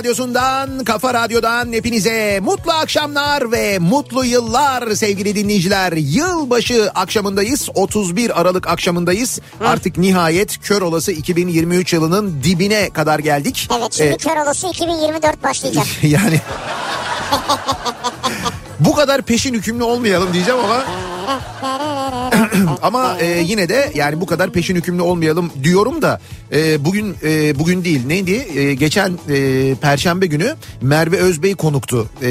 radyosundan, kafa radyodan hepinize mutlu akşamlar ve mutlu yıllar sevgili dinleyiciler. Yılbaşı akşamındayız. 31 Aralık akşamındayız. Artık nihayet kör olası 2023 yılının dibine kadar geldik. Evet şimdi Ee, kör olası 2024 başlayacak. yani bu kadar peşin hükümlü olmayalım diyeceğim ama ama e, yine de yani bu kadar peşin hükümlü olmayalım diyorum da e, bugün e, bugün değil. Neydi? E, geçen e, Perşembe günü Merve Özbey konuktu e,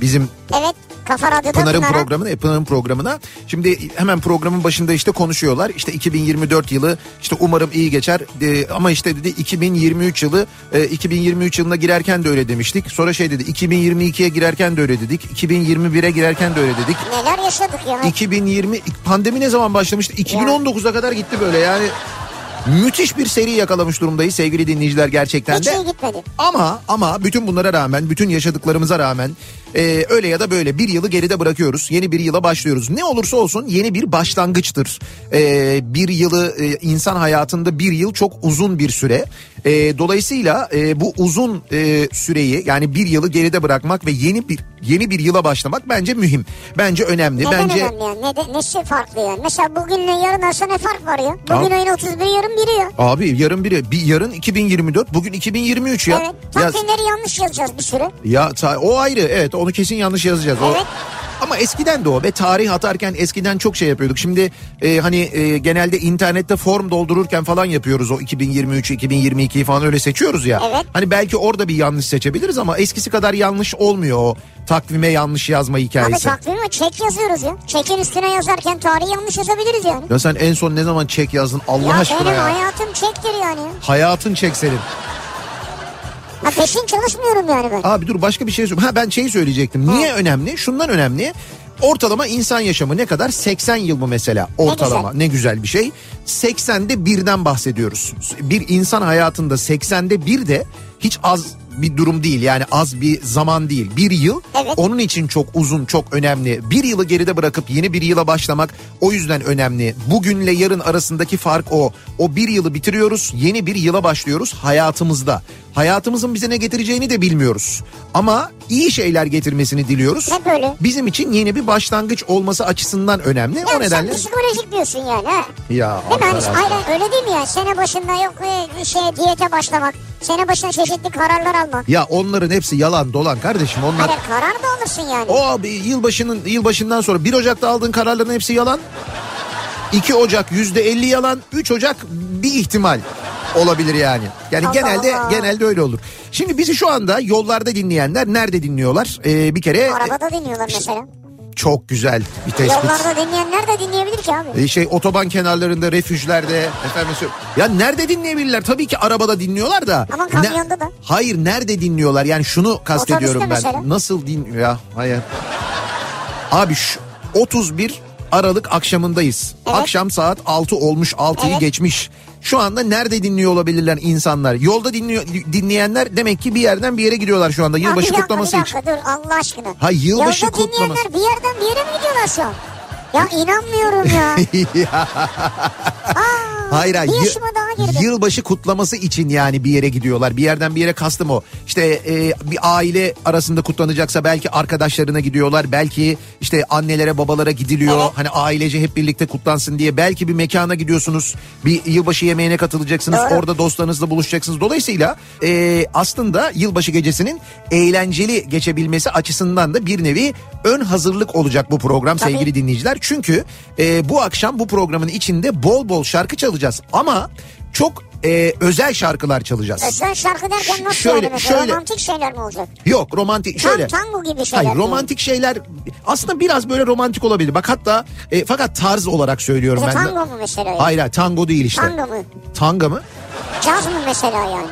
bizim Evet Kafa Radyo'da Pınar'ın Pınar'a. programına, e, Pınar'ın programına. Şimdi hemen programın başında işte konuşuyorlar. İşte 2024 yılı işte umarım iyi geçer. E, ama işte dedi 2023 yılı e, 2023 yılına girerken de öyle demiştik. Sonra şey dedi 2022'ye girerken de öyle dedik. 2021'e girerken de öyle dedik. Neler yaşadık ya. 2020 pandemi ne zaman başlamıştı? 2019'a kadar gitti böyle yani. Müthiş bir seri yakalamış durumdayız sevgili dinleyiciler gerçekten Hiç de. iyi gitmedi. Ama ama bütün bunlara rağmen bütün yaşadıklarımıza rağmen e, öyle ya da böyle bir yılı geride bırakıyoruz. Yeni bir yıla başlıyoruz. Ne olursa olsun yeni bir başlangıçtır. E, bir yılı e, insan hayatında bir yıl çok uzun bir süre. E, dolayısıyla e, bu uzun e, süreyi yani bir yılı geride bırakmak ve yeni bir yeni bir yıla başlamak bence mühim. Bence önemli. Neden bence önemli yani? Ne de, nesi farklı yani? Mesela bugünle yarın arasında ne fark var ya? Bugün Abi- ayın 31 yarın biri ya. Abi yarın biri bir yarın 2024 bugün 2023 ya. Evet. Ya- Takvimleri yanlış yazacağız bir süre. Ya ta- o ayrı evet onu kesin yanlış yazacağız. O- Evet. Ama eskiden de o ve tarih atarken eskiden çok şey yapıyorduk. Şimdi e, hani e, genelde internette form doldururken falan yapıyoruz o 2023 2022'yi falan öyle seçiyoruz ya. Evet. Hani belki orada bir yanlış seçebiliriz ama eskisi kadar yanlış olmuyor o takvime yanlış yazma Abi hikayesi. takvime çek yazıyoruz ya. Çekin üstüne yazarken tarihi yanlış yazabiliriz yani. Ya sen en son ne zaman çek yazdın Allah ya aşkına benim ya. hayatım çektir yani. Hayatın çek senin. Ha peşin çalışmıyorum yani ben. Abi dur başka bir şey söyleyeyim. Ha ben şeyi söyleyecektim. Niye önemli? Şundan önemli. Ortalama insan yaşamı ne kadar? 80 yıl mı mesela? Ortalama. Ne güzel, bir şey. 80'de birden bahsediyoruz. Bir insan hayatında 80'de bir de hiç az bir durum değil. Yani az bir zaman değil. Bir yıl Evet. onun için çok uzun, çok önemli. Bir yılı geride bırakıp yeni bir yıla başlamak o yüzden önemli. Bugünle yarın arasındaki fark o. O bir yılı bitiriyoruz, yeni bir yıla başlıyoruz hayatımızda. Hayatımızın bize ne getireceğini de bilmiyoruz. Ama iyi şeyler getirmesini diliyoruz. Hep öyle. Bizim için yeni bir başlangıç olması açısından önemli. Ya o nedenle... sen psikolojik diyorsun yani ha. Ya Değil mi? Hani, öyle değil mi ya? Sene başında yok e, şey diyete başlamak. Sene başında çeşitli kararlar almak. Ya onların hepsi yalan dolan kardeşim. Onlar Hayır karar da alırsın yani. O abi yılbaşının yılbaşından sonra 1 Ocak'ta aldığın kararların hepsi yalan. 2 Ocak yüzde 50 yalan, 3 Ocak bir ihtimal olabilir yani. Yani Allah genelde Allah. genelde öyle olur. Şimdi bizi şu anda yollarda dinleyenler nerede dinliyorlar? Ee, bir kere Arabada dinliyorlar mesela. Çok güzel bir tespit. Yollarda dinleyenler de dinleyebilir ki abi. Ee, şey otoban kenarlarında, refüjlerde efendim Ya nerede dinleyebilirler? Tabii ki arabada dinliyorlar da. Ama kamyonda da. Hayır nerede dinliyorlar? Yani şunu kastediyorum ben. Mesela. Nasıl dinliyor ya? Hayır. Abi şu 31 Aralık akşamındayız. Evet. Akşam saat 6 olmuş 6'yı Evet. geçmiş. Şu anda nerede dinliyor olabilirler insanlar? Yolda dinliyor dinleyenler demek ki bir yerden bir yere gidiyorlar şu anda yılbaşı bir dakika, kutlaması bir için. dakika, dur Allah aşkına. Ha, yılbaşı Yolda kutlaması. dinleyenler bir yerden bir yere mi gidiyorlar şu an? Ya inanmıyorum ya. Aa, Hayır, hayır. Girdi. Yılbaşı kutlaması için yani bir yere gidiyorlar. Bir yerden bir yere kastım o. İşte e, bir aile arasında kutlanacaksa belki arkadaşlarına gidiyorlar. Belki işte annelere babalara gidiliyor. Evet. Hani ailece hep birlikte kutlansın diye. Belki bir mekana gidiyorsunuz. Bir yılbaşı yemeğine katılacaksınız. Doğru. Orada dostlarınızla buluşacaksınız. Dolayısıyla e, aslında yılbaşı gecesinin eğlenceli geçebilmesi açısından da bir nevi ön hazırlık olacak bu program Tabii. sevgili dinleyiciler. Çünkü e, bu akşam bu programın içinde bol bol şarkı çalacağız. Ama çok e, özel şarkılar çalacağız. Özel şarkı derken nasıl Şöyle- yani? Şöyle- Romantik şeyler mi olacak? Yok romantik Tam şöyle. tango gibi şeyler. Hayır mi? romantik şeyler aslında biraz böyle romantik olabilir. Bak hatta e, fakat tarz olarak söylüyorum Mesela ben. tango mu mesela? Hayır hayır tango değil işte. Tango mu? Tanga mı? Caz mı mesela yani?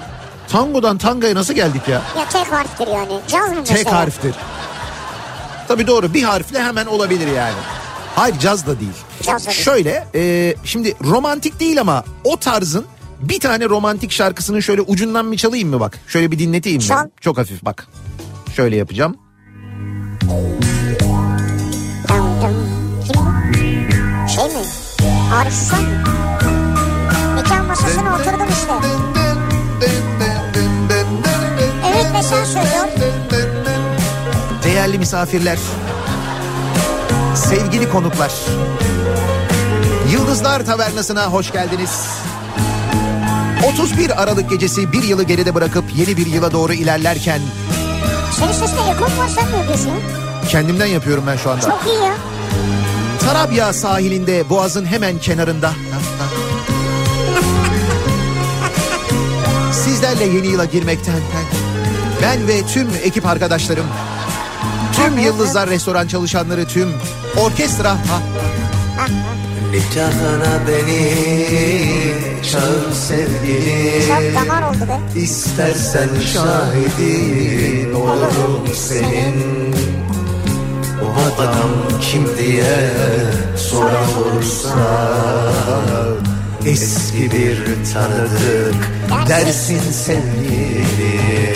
Tangodan tangaya nasıl geldik ya? Ya tek harftir yani. Caz mı mesela? Tek harftir. Tabii doğru bir harfle hemen olabilir yani. Hayır caz da değil. Caz da değil. Şöyle e, şimdi romantik değil ama o tarzın bir tane romantik şarkısının şöyle ucundan bir çalayım mı bak? Şöyle bir dinleteyim mi? Çal. Çok hafif bak. Şöyle yapacağım. Şey mi? Arif Susam mı? Nikah masasına oturdum işte. Evet ve sen söylüyor. Değerli misafirler, sevgili konuklar, Yıldızlar Tavernası'na hoş geldiniz. 31 Aralık gecesi bir yılı geride bırakıp yeni bir yıla doğru ilerlerken Senin sesinde ekol var sen mi yapıyorsun? kendimden yapıyorum ben şu anda. Çok iyi ya. Tarabya sahilinde boğazın hemen kenarında. Sizlerle yeni yıla girmekten ben ve tüm ekip arkadaşlarım, tüm Yıldızlar Restoran çalışanları, tüm orkestra, ha, Nikahına beni çağır sevgilim. Çok damar oldu be. İstersen şahidin olurum senin. O adam kim diye soran olursa Eski bir tanıdık dersin sevgilim. Nikahına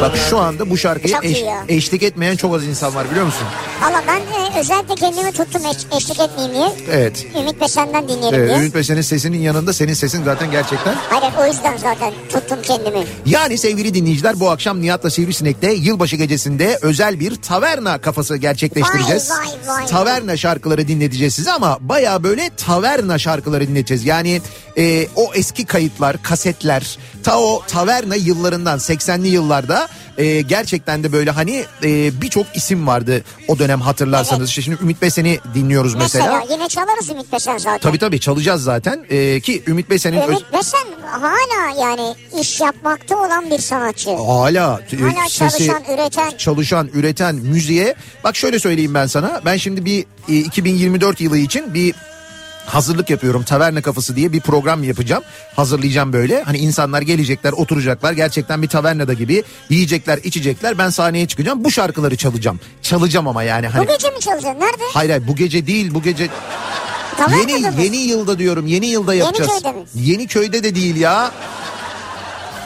Bak şu anda bu şarkıya eş- eşlik etmeyen çok az insan var biliyor musun? Valla ben özellikle kendimi tuttum eş- eşlik etmeyeyim diye. Evet. Ümit ve senden dinleyelim Evet, diye. Ümit Besen'in sesinin yanında senin sesin zaten gerçekten. Hayır o yüzden zaten tuttum kendimi. Yani sevgili dinleyiciler bu akşam Nihat'la Sivrisinek'te yılbaşı gecesinde özel bir taverna kafası gerçekleştireceğiz. Vay, vay, vay. Taverna şarkıları dinleteceğiz size ama baya böyle taverna şarkıları dinleteceğiz. Yani e, o eski kayıtlar, kasetler, ta o taverna yıllarından 80'li yıllarda e, gerçekten de böyle hani e, birçok isim vardı o dönem hatırlarsanız. Evet. İşte şimdi Ümit Besen'i dinliyoruz Mesela, mesela. yine çalarız Ümit ve sen zaten. Tabii tabii çalacağız zaten E, ki Ümit Besen'in... öz- Ümit ve sen hala yani iş yapmakta olan bir sanatçı. Hala, e, Hala sesi çalışan, üreten. çalışan, üreten müziğe bak şöyle söyleyeyim ben sana. Ben şimdi bir e, 2024 yılı için bir hazırlık yapıyorum. Taverna kafası diye bir program yapacağım. Hazırlayacağım böyle. Hani insanlar gelecekler, oturacaklar. Gerçekten bir tavernada gibi yiyecekler, içecekler. Ben sahneye çıkacağım. Bu şarkıları çalacağım. Çalacağım ama yani hani Bu gece mi çalacaksın? Nerede? Hayır hayır bu gece değil bu gece Tavernada yeni mı? yeni yılda diyorum yeni yılda yapacağız. Yeniköy'de mi? Yeniköy'de de değil ya.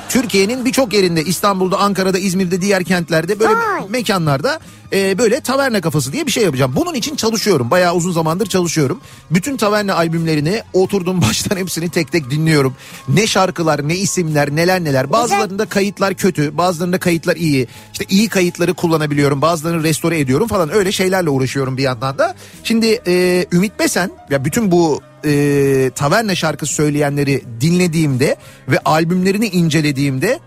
Türkiye'nin birçok yerinde İstanbul'da, Ankara'da, İzmir'de, diğer kentlerde böyle Vay. mekanlarda e, böyle taverna kafası diye bir şey yapacağım. Bunun için çalışıyorum. Bayağı uzun zamandır çalışıyorum. Bütün taverna albümlerini oturdum baştan hepsini tek tek dinliyorum. Ne şarkılar, ne isimler, neler neler. Bazılarında kayıtlar kötü, bazılarında kayıtlar iyi. İşte iyi kayıtları kullanabiliyorum. Bazılarını restore ediyorum falan. Öyle şeylerle uğraşıyorum bir yandan da. Şimdi e, Ümit Besen ya bütün bu e, taverna şarkısı söyleyenleri dinlediğimde ve albümlerini incelediğimde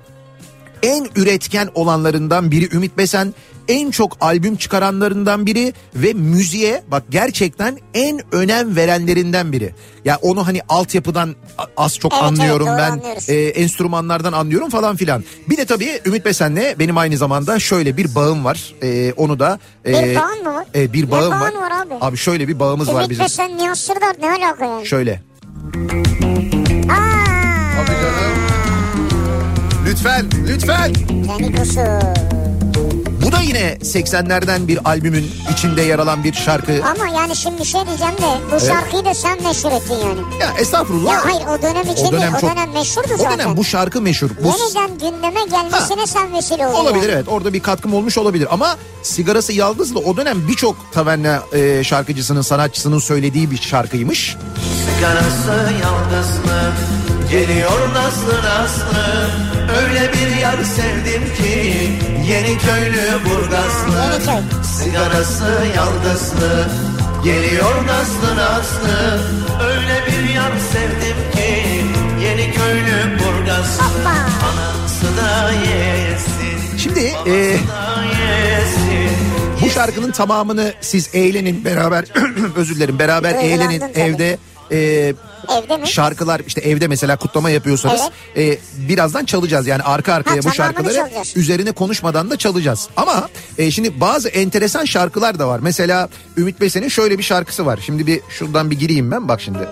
en üretken olanlarından biri Ümit Besen. En çok albüm çıkaranlarından biri ve müziğe bak gerçekten en önem verenlerinden biri. Ya onu hani altyapıdan az çok Evet, evet, anlıyorum doğru ben. anlıyoruz. e, enstrümanlardan anlıyorum falan filan. Bir de tabii Ümit Besen'le benim aynı zamanda şöyle bir bağım var. E, onu da e, Bir bağın mı var? e, bir bağım var. var abi? Abi şöyle bir bağımız var Ümit bizim. ve sen Nihat Sırdar ne alaka yani? Şöyle. Aa. Lütfen, lütfen. Kendi kusu. Bu da yine 80'lerden bir albümün içinde yer alan bir şarkı. Ama yani şimdi bir şey diyeceğim de bu şarkıyı da sen meşhur ettin yani. Ya estağfurullah. Ya hayır o dönem için O dönem değil, çok- o dönem meşhurdu O zaten. dönem bu şarkı meşhur. Bu Yeniden gündeme gelmesine sen vesile oldun. Olabilir yani. evet orada bir katkım olmuş olabilir ama sigarası yaldızlı o dönem birçok taverna e, şarkıcısının sanatçısının söylediği bir şarkıymış. Sigarası yalnız mı? Geliyor nasıl nasıl Öyle bir yar sevdim ki Yeni köylü Burgazlı Yeniköy. Sigarası yaldızlı Geliyor nasıl nasıl Öyle bir yar sevdim ki Yeni köylü Burgazlı Hoppa. Anası da yesin Şimdi e, yesin bu şarkının tamamını siz eğlenin beraber özür dilerim beraber Duygulandın eğlenin tabii. E, Evde mi? şarkılar işte evde mesela kutlama yapıyorsanız e, birazdan çalacağız yani arka arkaya Ha, bu şarkıları çalacağız. üzerine konuşmadan da çalacağız. Ama e, şimdi bazı enteresan şarkılar da var. Mesela Ümit Besen'in şöyle bir şarkısı var. Şimdi bir şuradan bir gireyim ben bak şimdi.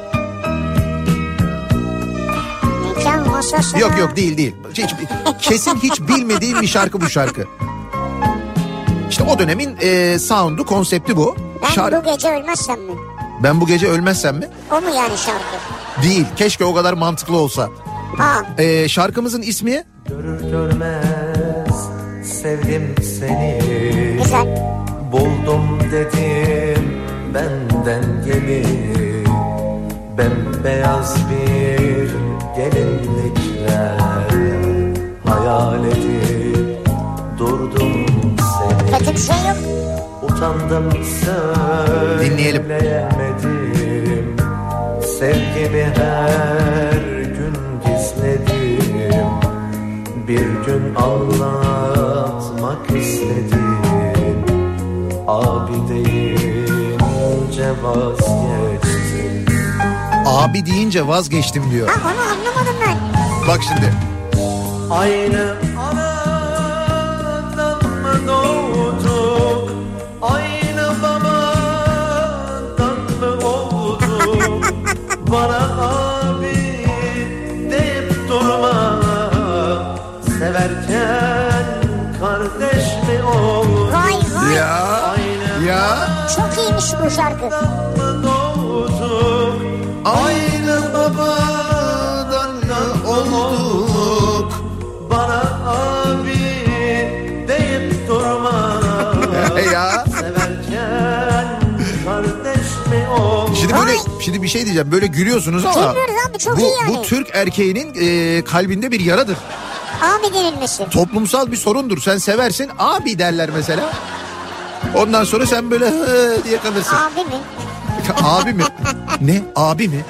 Yok yok değil değil. Hiç, kesin hiç bilmediğim bir şarkı bu şarkı. İşte o dönemin e, sound'u konsepti bu. Ben Şar- bu gece ölmezsem mi? Ben bu gece ölmezsem mi? O mu yani şarkı? Değil. Keşke o kadar mantıklı olsa. Ha. E, şarkımızın ismi Görür görmez sevdim seni Güzel. Buldum dedim benden gemi Bembeyaz bir gelinlikle Hayal edip durdum seni Kötü bir şey yok. Utandım Dinleyelim. söyleyemedim Sevgimi her gün gizledim Bir gün anlatmak istedim Abi deyince vazgeçtim abi deyince vazgeçtim diyor. Ha onu anlamadım ben. Bak şimdi. Aynı anadan mı doğduk Bana abi deyip durma Severken kardeş mi olduk Vay vay. Ya ya Çok iyiymiş bu şarkı. aynı babadan Şimdi bir şey diyeceğim. Böyle gülüyorsunuz ama Gülmüyoruz abi, çok bu iyi yani. bu Türk erkeğinin e, kalbinde bir yaradır. Abi denilmesi. Toplumsal bir sorundur. Sen seversin abi derler mesela. Ondan sonra sen böyle hı diye kalırsın. Abi mi? abi mi? Ne? Abi mi?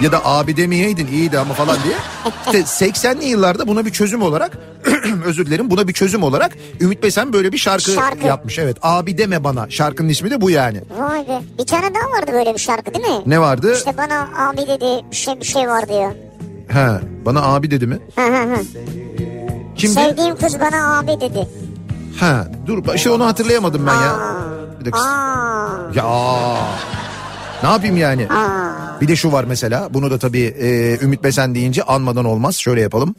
Ya da abi demeyeydin iyiydi ama falan diye. İşte 80'li yıllarda buna bir çözüm olarak özür dilerim buna bir çözüm olarak Ümit Besen böyle bir şarkı, Şarkı. yapmış. Evet abi deme bana şarkının ismi de bu yani. Vay be. Bir tane daha vardı böyle bir şarkı değil mi? Ne vardı? İşte bana abi dedi bir şey bir şey var diyor. He, bana abi dedi mi? Hı hı hı. Kimdi? Sevdiğim kız bana abi dedi. Ha, dur işte onu hatırlayamadım ben ya. Aa. Bir dakika. Aa. Ya. Ne yapayım yani? Aa. Bir de şu var mesela. Bunu da tabii e, Ümit Besen deyince anmadan olmaz. Şöyle yapalım.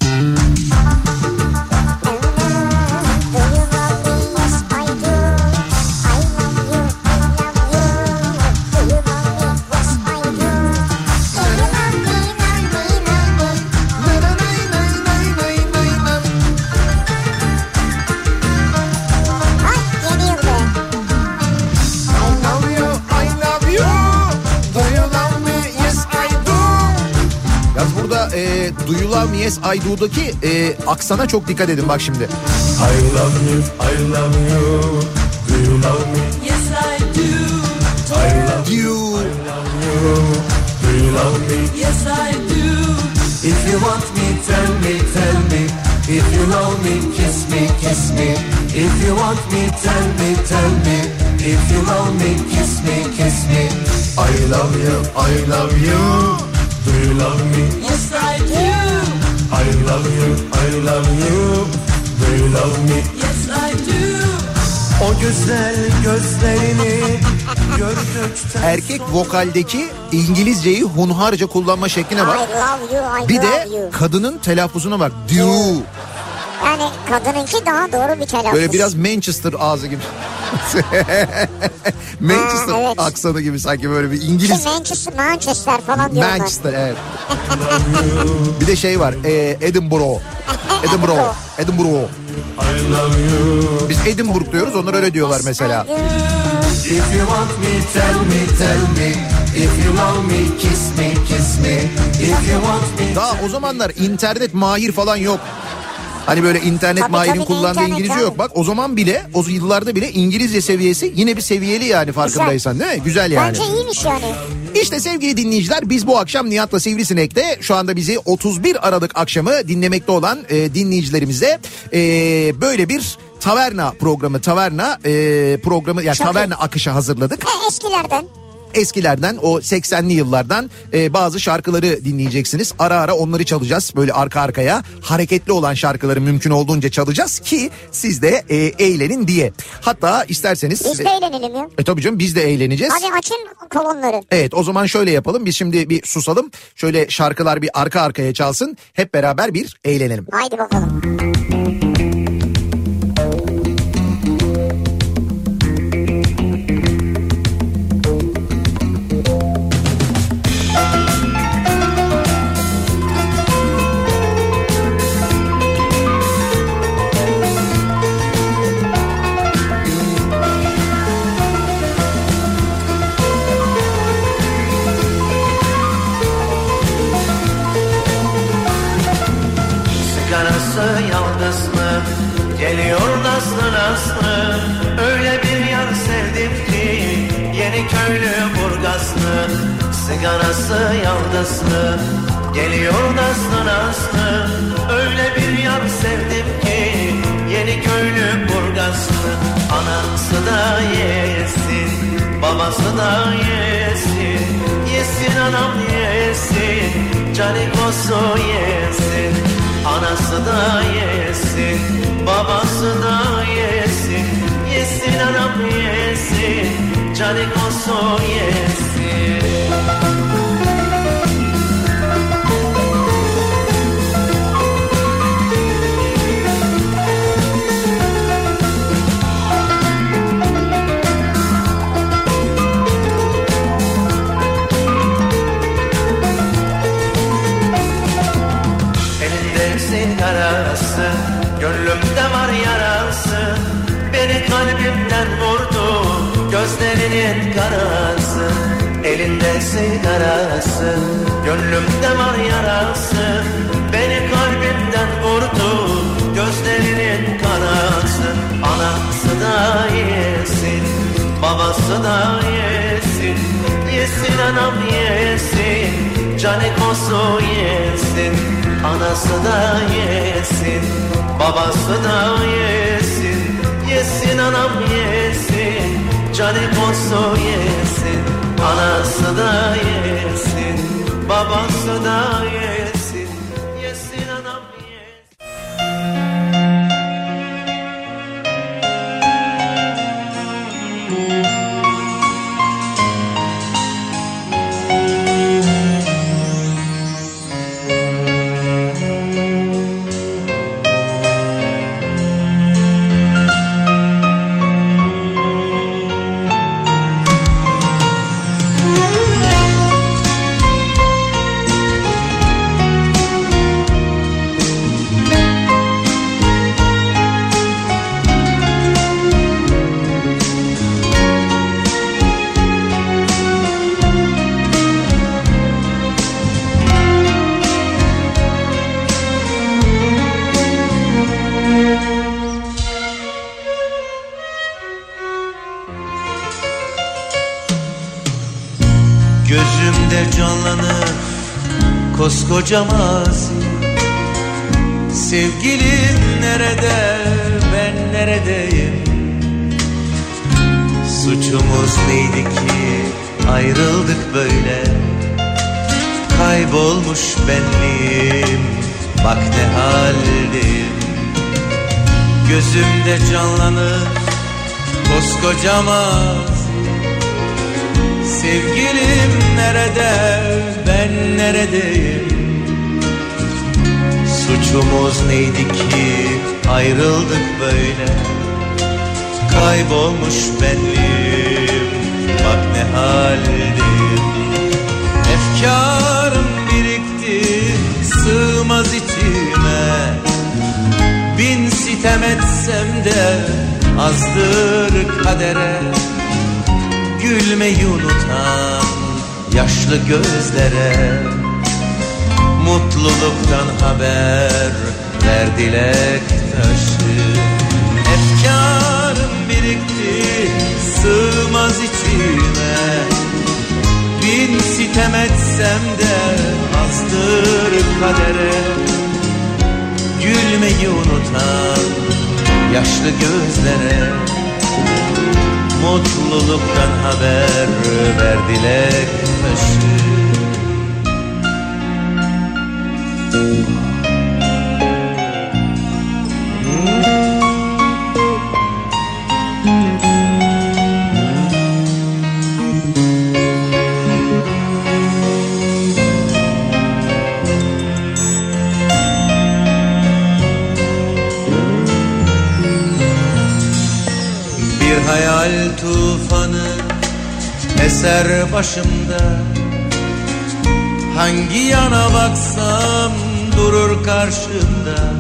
You Love Me Yes I Do'daki e, aksana çok dikkat edin bak şimdi. I love you, I love you Do you love me? Yes, I do. I love You. you Do you love me? Yes, I do. If you want me, tell me, tell me If you love me, kiss me, kiss me If you want me, tell me, tell me If you love me, kiss me, kiss me I love you, I love you Do you love me? Yes, I do. I love you, I love you Do you love me? Yes, I do. O güzel gözlerini Erkek vokaldeki İngilizceyi hunharca kullanma şekline I bak. love you, I Bir love de you. kadının telaffuzuna bak. Do. Yani kadınınki daha doğru bir telaffuz. Böyle biraz Manchester ağzı gibi. Manchester Ha, evet. aksanı gibi sanki böyle bir Şey, İngiliz. Manchester, Manchester falan diyorlar. Manchester evet. bir de şey var e, Edinburgh. Edinburgh. Edinburgh. Biz Edinburgh diyoruz onlar öyle diyorlar mesela. If you want me, tell me, tell me. If you love me, kiss me, kiss me. If you want me, Daha o zamanlar internet mahir falan yok. Hani böyle internet Tabii, mahirin tabii, kullandığı internet İngilizce abi. yok. Bak o zaman bile o yıllarda bile İngilizce seviyesi yine bir seviyeli yani farkındaysan değil mi? Güzel yani. Bence iyiymiş yani. İşte sevgili dinleyiciler biz bu akşam Nihat'la Sivrisinek'te şu anda bizi 31 Aralık akşamı dinlemekte olan e, dinleyicilerimize e, böyle bir taverna programı taverna e, programı yani Çok iyi. taverna akışı hazırladık. Ha, eskilerden. Eskilerden o 80'li yıllardan e, bazı şarkıları dinleyeceksiniz. Ara ara onları çalacağız böyle arka arkaya. Hareketli olan şarkıları mümkün olduğunca çalacağız ki siz de e, eğlenin diye. Hatta isterseniz... Biz de eğlenelim ya. E tabii canım biz de eğleneceğiz. Hadi açın kolonları. Evet o zaman şöyle yapalım. Biz şimdi bir susalım. Şöyle şarkılar bir arka arkaya çalsın. Hep beraber bir eğlenelim. Haydi bakalım. Sigarası yalnız mı? Geliyor nasıl nasıl? Öyle bir yar sevdim ki Yeni köylü burgazlı. Anası da yesin Babası da yesin. Yesin anam yesin Canikosu yesin. Anası da yesin Babası da yesin. Yesin anam yesin Canikosu yesin kalbimden vurdu. Gözlerinin karası Elinde sigarası. Gönlümde var yarası Beni kalbimden vurdu. Gözlerinin karası Anası da yesin Babası da yesin. Yesin anam yesin Canikosu yesin. Anası da yesin Babası da yesin Yesin anam yesin. Canikosu yesin Anası da yesin. Babası da Yesin koskoca mazi Sevgilim nerede ben neredeyim? Suçumuz neydi ki ayrıldık böyle? Kaybolmuş benliğim bak ne haldeyim Gözümde canlanır koskoca mazi Sevgilim nerede ben neredeyim Suçumuz neydi ki ayrıldık böyle? Kaybolmuş benliğim bak ne haldeyim Efkarım birikti sığmaz içime. Bin sitem etsem de azdır kadere. Gülmeyi unutan yaşlı gözlere Mutluluktan haber ver dilek taşı Efkarım birikti sığmaz içime. Bin sitem etsem de azdır kadere. Gülmeyi unutan yaşlı gözlere. Mutluluktan haber ver dilek taşı hayal tufanı eser başımda. Hangi yana baksam durur karşımda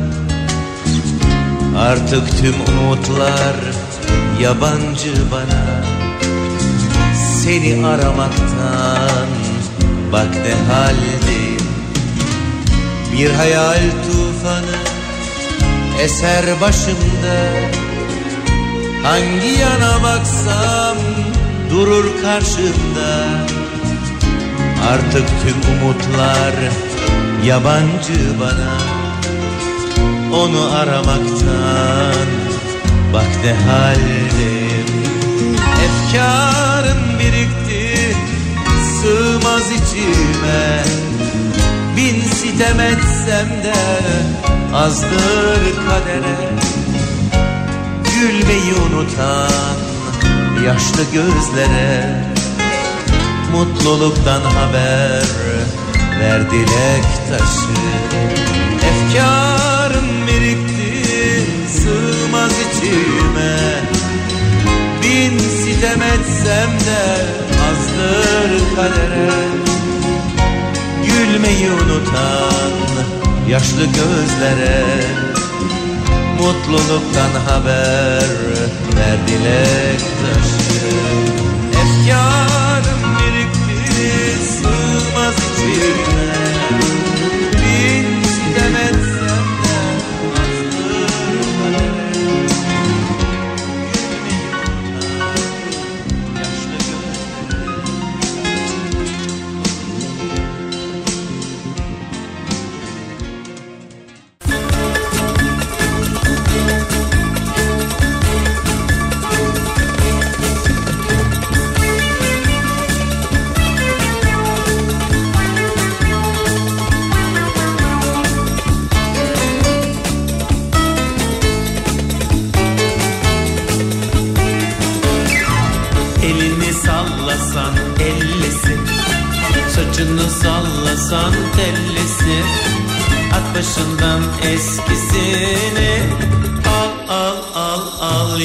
Artık tüm umutlar yabancı bana. Seni aramaktan bak ne haldeyim. Bir hayal tufanı eser başımda. Hangi yana baksam durur karşımda. Artık tüm umutlar yabancı bana. Onu aramaktan bak ne haldeyim Efkarım birikti sığmaz içime. Bin sitem etsem de azdır kadere. Gülmeyi unutan yaşlı gözlere Mutluluktan haber ver dilek taşı. Efkarım birikti sığmaz içime. Bin sitem etsem de azdır kadere. Gülmeyi unutan yaşlı gözlere. Mutluluktan haber ver dilek taşı. Efkarım sığmaz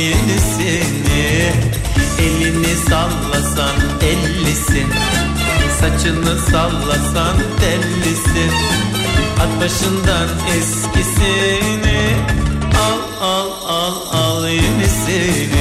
al yenisini Elini sallasan ellisi Saçını sallasan tellisi At başından eskisini Al al al al yenisini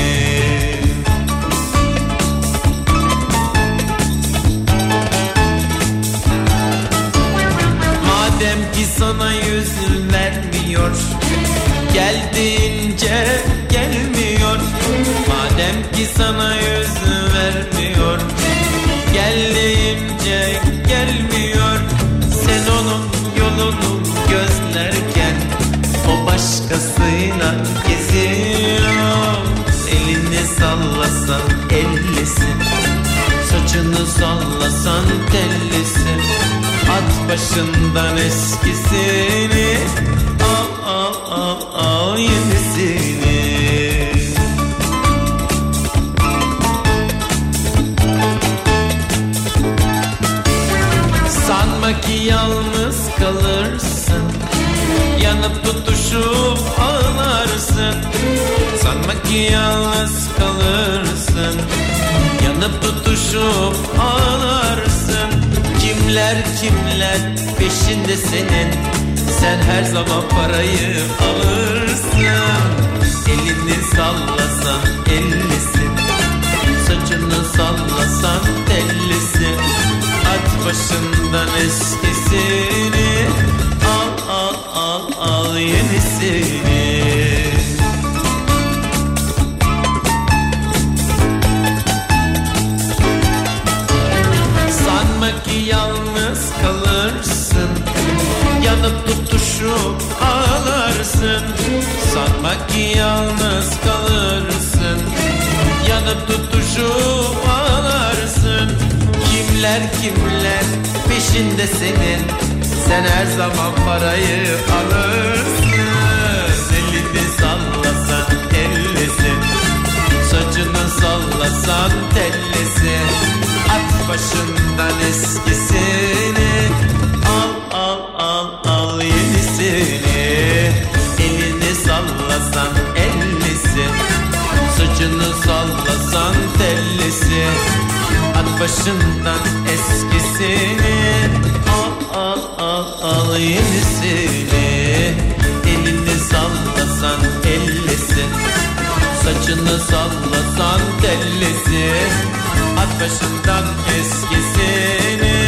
başından eskisini Al al al al yenisini. Sanma ki yalnız kalırsın Yanıp tutuşup ağlarsın. Sanma ki yalnız kalırsın Yanıp tutuşup ağlarsın Kimler kimler peşinde senin? Sen her zaman parayı alırsın. Elini sallasan ellisin Kimler kimler peşinde senin? Sen her zaman parayı alırsın. Elini sallasan ellisin Saçını sallasan tellisi At başından eskisini. Al al al al yenisini. Elini sallasan ellisi Saçını başından eskisini Al al al al yenisini. Elini sallasan ellisi Saçını sallasan tellisi At başından eskisini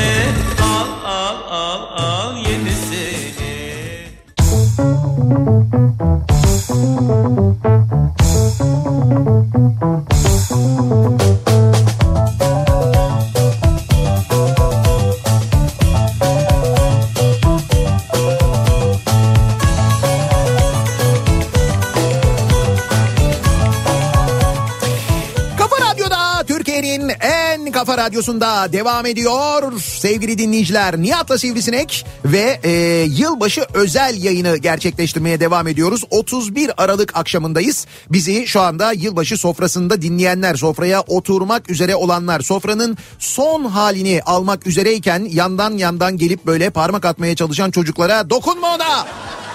radyosunda devam ediyor. Sevgili dinleyiciler Nihat'la Sivrisinek ve e, yılbaşı özel yayını gerçekleştirmeye devam ediyoruz. 31 Aralık akşamındayız. Bizi şu anda yılbaşı sofrasında dinleyenler, sofraya oturmak üzere olanlar, sofranın son halini almak üzereyken yandan yandan gelip böyle parmak atmaya çalışan çocuklara dokunma ona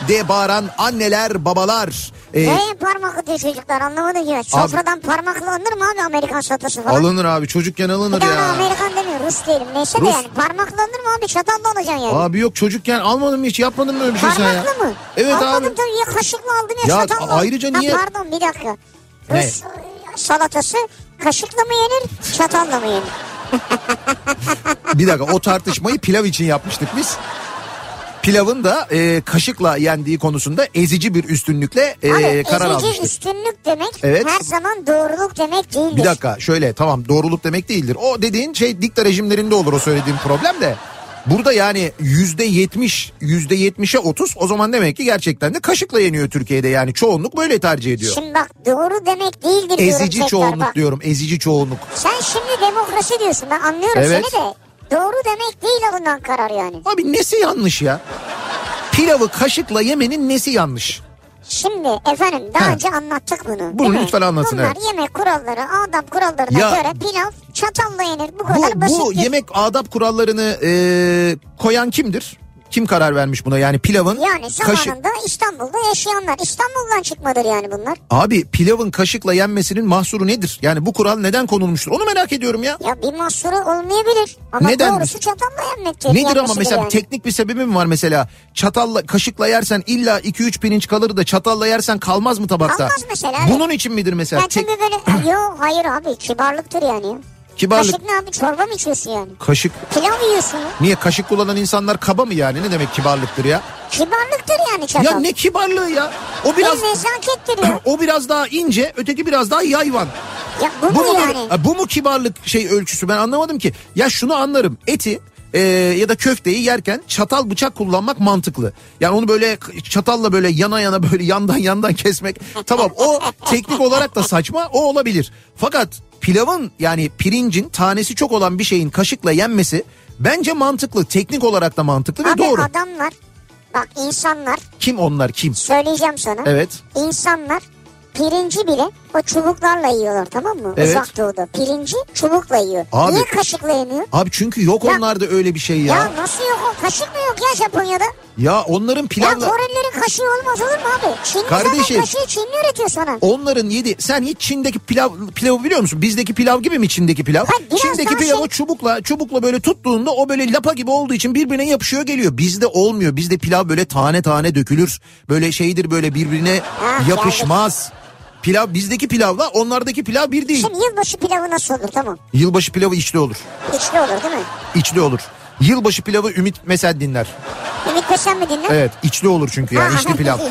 diye bağıran anneler, babalar. e, Neye parmak atıyor çocuklar anlamadım ki. Sofradan parmakla alınır mı abi Amerikan salatası falan? alınır abi çocukken Bir alınır de ona ya. Amerikan demiyor Rus diyelim. Neyse de Rus. yani parmakla alınır mı abi çatalla alacaksın yani. Abi yok çocukken almadın mı hiç yapmadın mı öyle bir şey sen ya? Parmakla mı? Evet Almadım abi. tabii ya kaşıkla aldım ya, Ya çatalla. ayrıca Ha, niye- pardon bir dakika. Ne? Rus salatası kaşıkla mı yenir çatalla mı yenir? Bir dakika o tartışmayı pilav için yapmıştık biz. Pilavın da e, kaşıkla yendiği konusunda ezici bir üstünlükle e, Abi karar ezici üstünlük demek Evet. her zaman doğruluk demek değildir. Bir dakika şöyle tamam doğruluk demek değildir. O dediğin şey dikta rejimlerinde olur o söylediğim problem de. Burada yani yüzde yetmiş, yüzde yetmişe otuz o zaman demek ki gerçekten de kaşıkla yeniyor Türkiye'de yani çoğunluk böyle tercih ediyor. Şimdi bak doğru demek değildir diyorum Ezici tekrar çoğunluk bak. diyorum ezici çoğunluk. Sen şimdi demokrasi diyorsun ben anlıyorum Evet. seni de. Doğru demek değil alınan karar yani. Abi nesi yanlış ya? Pilavı kaşıkla yemenin nesi yanlış? Şimdi efendim daha Ha. önce anlattık bunu. Bunu değil mi? lütfen anlatın, Bunlar evet. yemek kuralları, adab kurallarına Ya- göre pilav çatalla yenir. Bu Bu, kadar basit. bu yemek adap kurallarını e, koyan kimdir? Kim karar vermiş buna yani pilavın Yani kaşık... İstanbul'da yaşayanlar. İstanbul'dan çıkmadır yani bunlar. Abi pilavın kaşıkla yenmesinin mahsuru nedir? Yani bu kural neden konulmuştur? Onu merak ediyorum ya. Ya bir mahsuru olmayabilir. Ama Neden? doğrusu çatalla yenmektir. Nedir ama mesela yani. teknik bir sebebi mi var mesela? Çatalla kaşıkla yersen illa 2-3 pirinç kalır da çatalla yersen kalmaz mı tabakta? Kalmaz mesela. Bunun için midir mesela? Ya Tek- çünkü böyle yok hayır abi kibarlıktır yani. Kibarlık. Kaşık ne abi çorba mı içiyorsun yani? Kaşık. Pilav yiyorsun. Niye kaşık kullanan insanlar kaba mı yani? Ne demek kibarlıktır ya? Kibarlıktır yani çatal. Ya ne kibarlığı ya? O biraz Bir nezakettir ya. o biraz daha ince, öteki biraz daha yayvan. ya bu, Bu mu mu, yani? bu mu kibarlık şey ölçüsü ben anlamadım ki. Ya şunu anlarım eti e, ya da köfteyi yerken çatal bıçak kullanmak mantıklı. Yani onu böyle çatalla böyle yana yana böyle yandan yandan kesmek tamam o teknik olarak da saçma o olabilir. Fakat pilavın yani pirincin tanesi çok olan bir şeyin kaşıkla yenmesi bence mantıklı. Teknik olarak da mantıklı ve Abi doğru. adamlar bak insanlar Kim onlar kim? söyleyeceğim sana. Evet. İnsanlar pirinci bile o çubuklarla yiyorlar tamam mı? Evet. Uzak doğuda. Pirinci çubukla yiyor. Abi- Niye kaşıkla yemiyor? Abi çünkü yok Ya- onlarda öyle bir şey Ya. ya. nasıl yok o? Kaşık mı yok ya Japonya'da? Ya onların Ya pilavla... Korelilerin kaşığı olmaz olur mu abi? Çinli Kardeşim. kaşığı Çinli üretiyor sana. Onların yedi. Sen hiç Çin'deki pilav pilavı biliyor musun? Bizdeki pilav gibi mi Çin'deki pilav? Hayır, Çin'deki pilavı şey- çubukla çubukla böyle tuttuğunda o böyle lapa gibi olduğu için birbirine yapışıyor geliyor. Bizde olmuyor. Bizde pilav böyle tane tane dökülür. Böyle şeydir böyle birbirine Ah, yapışmaz. Pilav bizdeki pilavla onlardaki pilav bir değil. Şimdi yılbaşı pilavı nasıl olur tamam. Yılbaşı pilavı içli olur. İçli olur değil mi? İçli olur. Yılbaşı pilavı Ümit Mesel dinler. Ümit Besen mi dinler? Evet içli olur çünkü yani Ha, içli pilav.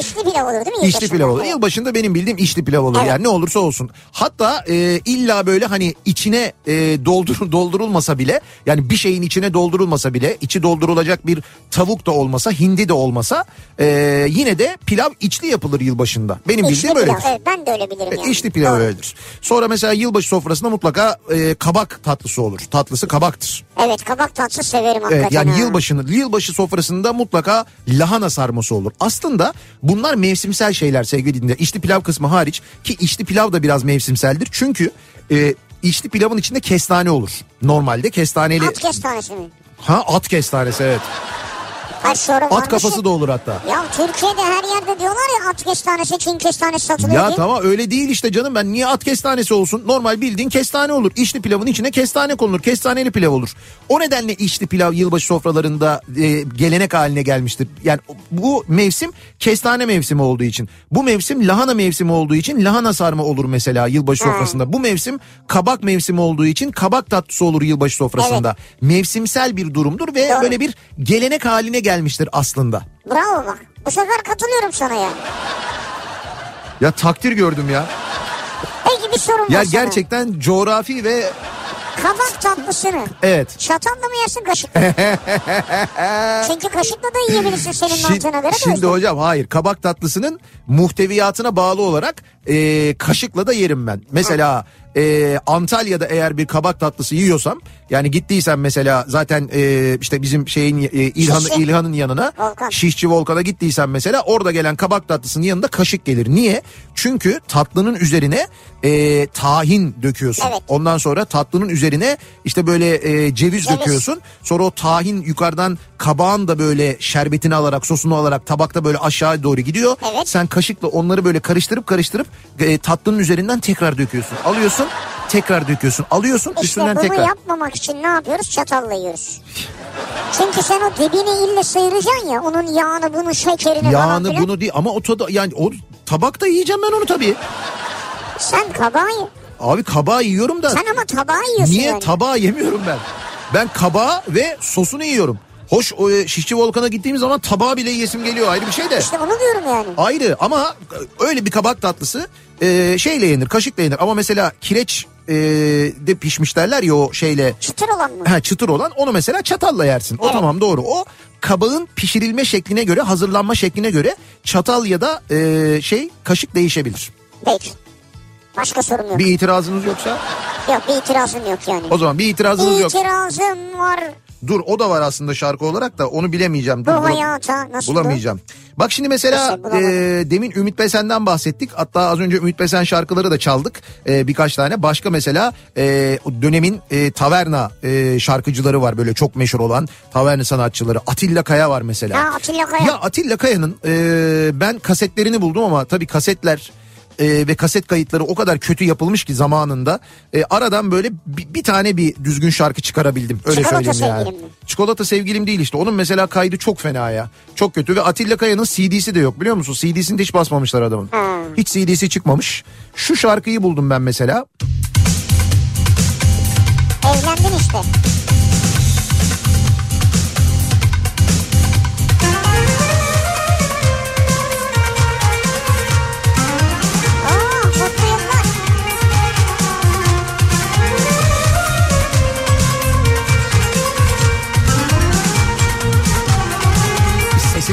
İçli pilav olur değil mi? İçli pilav olur. Yılbaşında benim bildiğim içli pilav olur. Evet. Yani ne olursa olsun. Hatta e, illa böyle hani içine e, doldur, doldurulmasa bile yani bir şeyin içine doldurulmasa bile içi doldurulacak bir tavuk da olmasa hindi de olmasa e, yine de pilav içli yapılır yılbaşında. Benim İçli bildiğim pilav. öyledir. Evet, ben de öyle bilirim E, yani. İçli pilav Doğru. öyledir. Sonra mesela yılbaşı sofrasında mutlaka e, kabak tatlısı olur. Tatlısı kabaktır. Evet kabak tatlısı severim hakikaten. Evet yani ha. Yılbaşını yılbaşı sofrasında mutlaka lahana sarması olur. Aslında bunlar mevsimsel şeyler sevgili dinleyiciler. İçli pilav kısmı hariç ki içli pilav da biraz mevsimseldir. Çünkü e, içli pilavın içinde kestane olur. Normalde kestaneli At kestanesi mi? ha at kestanesi evet. Hayır sonra At kafası ya. da olur hatta. Ya Türkiye'de her yerde diyorlar ya at kestanesi, Çin kestanesi satılıyor Ya diye. tamam öyle değil işte canım ben niye at kestanesi olsun? Normal bildiğin kestane olur. İçli pilavın içine kestane konulur. Kestaneli pilav olur. O nedenle içli pilav yılbaşı sofralarında e, gelenek haline gelmiştir. Yani bu mevsim kestane mevsimi olduğu için. Bu mevsim lahana mevsimi olduğu için lahana sarma olur mesela yılbaşı sofrasında. Bu mevsim kabak mevsimi olduğu için kabak tatlısı olur yılbaşı sofrasında. Mevsimsel bir durumdur ve Doğru. böyle bir gelenek haline gelmiştir aslında. Bravo bak. Bu sefer katılıyorum sana ya. Ya takdir gördüm ya. Peki bir sorum Ya var sana. gerçekten coğrafi ve Kabak tatlısını evet. çatalla mı yersin kaşıkla? Çünkü kaşıkla da yiyebilirsin senin Şi- mantığına göre de. şimdi yüzden. hocam hayır kabak tatlısının muhteviyatına bağlı olarak e, kaşıkla da yerim ben. Mesela e, Antalya'da eğer bir kabak tatlısı yiyorsam yani gittiysen mesela zaten e, işte bizim şeyin e, İlhan. İlhan'ın yanına Volkan. Şişçi Volkan'a gittiysen mesela orada gelen kabak tatlısının yanında kaşık gelir. Niye? Çünkü tatlının üzerine e, tahin döküyorsun. Evet. Ondan sonra tatlının üzerine işte böyle e, ceviz, Ceviz. döküyorsun. Sonra o tahin yukarıdan kabağın da böyle şerbetini alarak sosunu alarak tabakta böyle aşağı doğru gidiyor. Evet. Sen kaşıkla onları böyle karıştırıp karıştırıp e, tatlının üzerinden tekrar döküyorsun. Alıyorsun tekrar döküyorsun. Alıyorsun İşte üstünden bunu tekrar. yapmamak için ne yapıyoruz? Çatalla yiyoruz. Çünkü sen o dibini ille sıyıracaksın ya. Onun yağını, bunun şekerini falan Yağını bunu değil ama o tadı yani o tabakta yiyeceğim ben onu tabii. Sen kabağı. Abi kabağı yiyorum da. Sen ama tabağı yiyorsun Niye yani. tabağı yemiyorum ben? Ben kabağı ve sosunu yiyorum. Hoş o e, Şişçi Volkan'a gittiğimiz zaman tabağı bile yesim geliyor ayrı bir şey de. İşte onu diyorum yani. Ayrı ama öyle bir kabak tatlısı e, şeyle yenir kaşıkla yenir. Ama mesela kireç e, de pişmiş derler ya o şeyle Çıtır olan mı? ha, çıtır olan onu mesela çatalla yersin. O Evet. tamam doğru. O kabağın pişirilme şekline göre hazırlanma şekline göre çatal ya da e, şey kaşık değişebilir. Peki. Başka sorum yok. Bir itirazınız yoksa Yok bir itirazım yok yani. o zaman bir itirazınız yok. İtirazım var Dur o da var aslında şarkı olarak da onu bilemeyeceğim. bu Dur, bul- hayata. Nasıl bu? Bulamayacağım. Bak şimdi mesela e, demin Ümit Besen'den bahsettik. Hatta az önce Ümit Besen şarkıları da çaldık. E, birkaç tane. Başka mesela e, dönemin e, taverna e, şarkıcıları var böyle çok meşhur olan taverna sanatçıları. Atilla Kaya var mesela. Ha Atilla Kaya. Ya Atilla Kaya'nın e, ben kasetlerini buldum ama tabii kasetler e, ve kaset kayıtları o kadar kötü yapılmış ki zamanında e, aradan böyle bir, bir tane bir düzgün şarkı çıkarabildim. Öyle Çikolata söyleyeyim yani. mi? Çikolata sevgilim değil işte. Onun mesela kaydı çok fena ya. Çok kötü ve Atilla Kaya'nın CD'si de yok biliyor musun? CD'sini de hiç basmamışlar adamın. Ha. Hiç CD'si çıkmamış. Şu şarkıyı buldum ben mesela. Evlendin işte.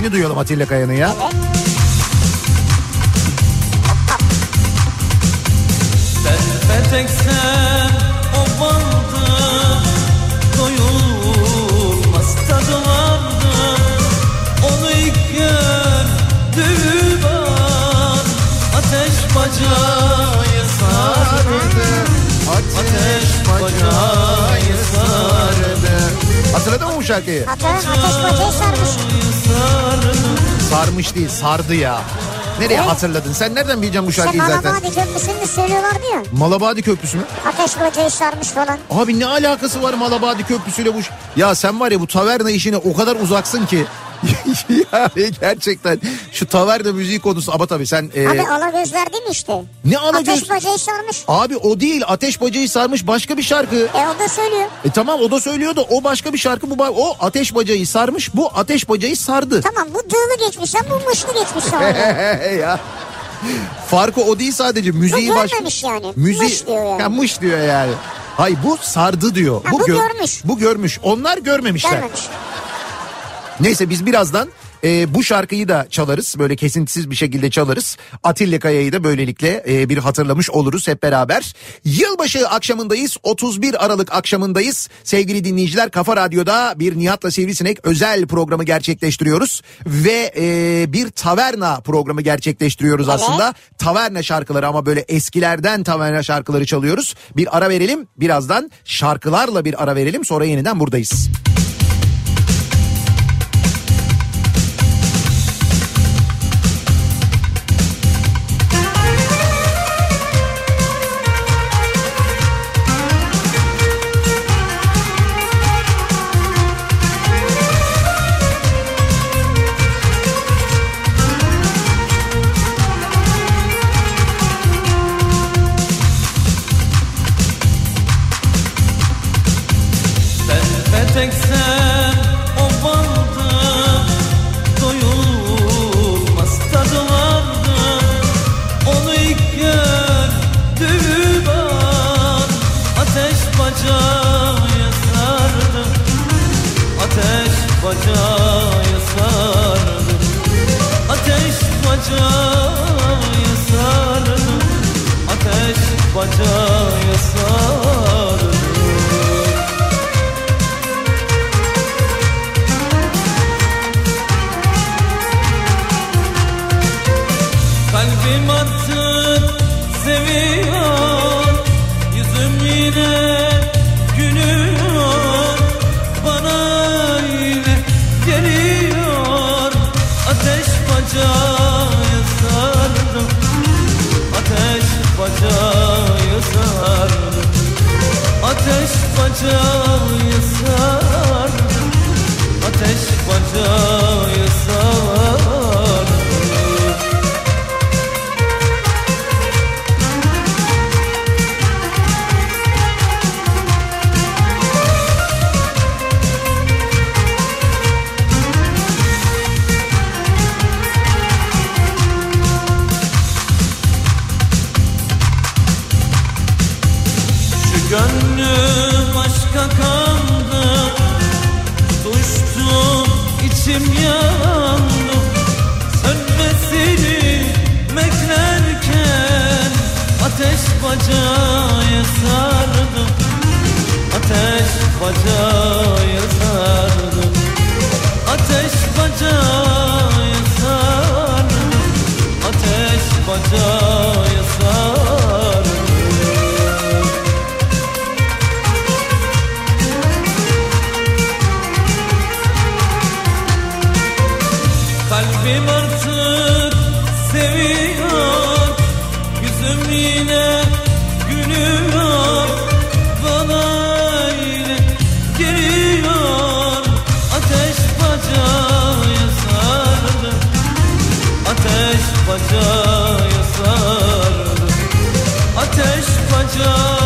sesini duyalım Atilla Kaya'nın ya. Evet. Ben sardı ateş bacayı sardı. Hatırladın mı bu şarkıyı? Hatırladım ateş bacayı sarmış. Sarmış değil sardı ya. Nereye evet. hatırladın? Sen nereden bileceksin bu şarkıyı işte zaten? Malabadi Köprüsü'nü söylüyorlardı ya. Malabadi Köprüsü mü? Ateş Hoca'yı sarmış falan. Abi ne alakası var Malabadi Köprüsü'yle bu? Ya sen var ya bu taverna işine o kadar uzaksın ki. yani gerçekten şu taverna müziği konusu ama tabii sen... e, Abi Alagözler değil mi işte? ne Alagöz? Ateş bacayı sarmış. Abi o değil ateş bacayı sarmış başka bir şarkı. E o da söylüyor. E tamam o da söylüyor da o başka bir şarkı bu o ateş bacayı sarmış bu ateş bacayı sardı. Tamam bu dığlı geçmiş sen bu mışlı geçmiş ya. Farkı o değil sadece müziği Bu baş... yani. Müziği... Mış diyor yani. Ya mış diyor yani. Hayır bu sardı diyor. Ha, bu görmüş. Bu görmüş. Onlar görmemişler. Görmemiş. Neyse biz birazdan e, bu şarkıyı da çalarız. Böyle kesintisiz bir şekilde çalarız. Atilla Kaya'yı da böylelikle e, bir hatırlamış oluruz hep beraber. Yılbaşı akşamındayız. 31 Aralık akşamındayız. Sevgili dinleyiciler Kafa Radyo'da bir Nihat'la Sivrisinek özel programı gerçekleştiriyoruz. Ve e, bir taverna programı gerçekleştiriyoruz Evet. aslında. Taverna şarkıları ama böyle eskilerden taverna şarkıları çalıyoruz. Bir ara verelim. Birazdan şarkılarla bir ara verelim. Sonra yeniden buradayız. olacak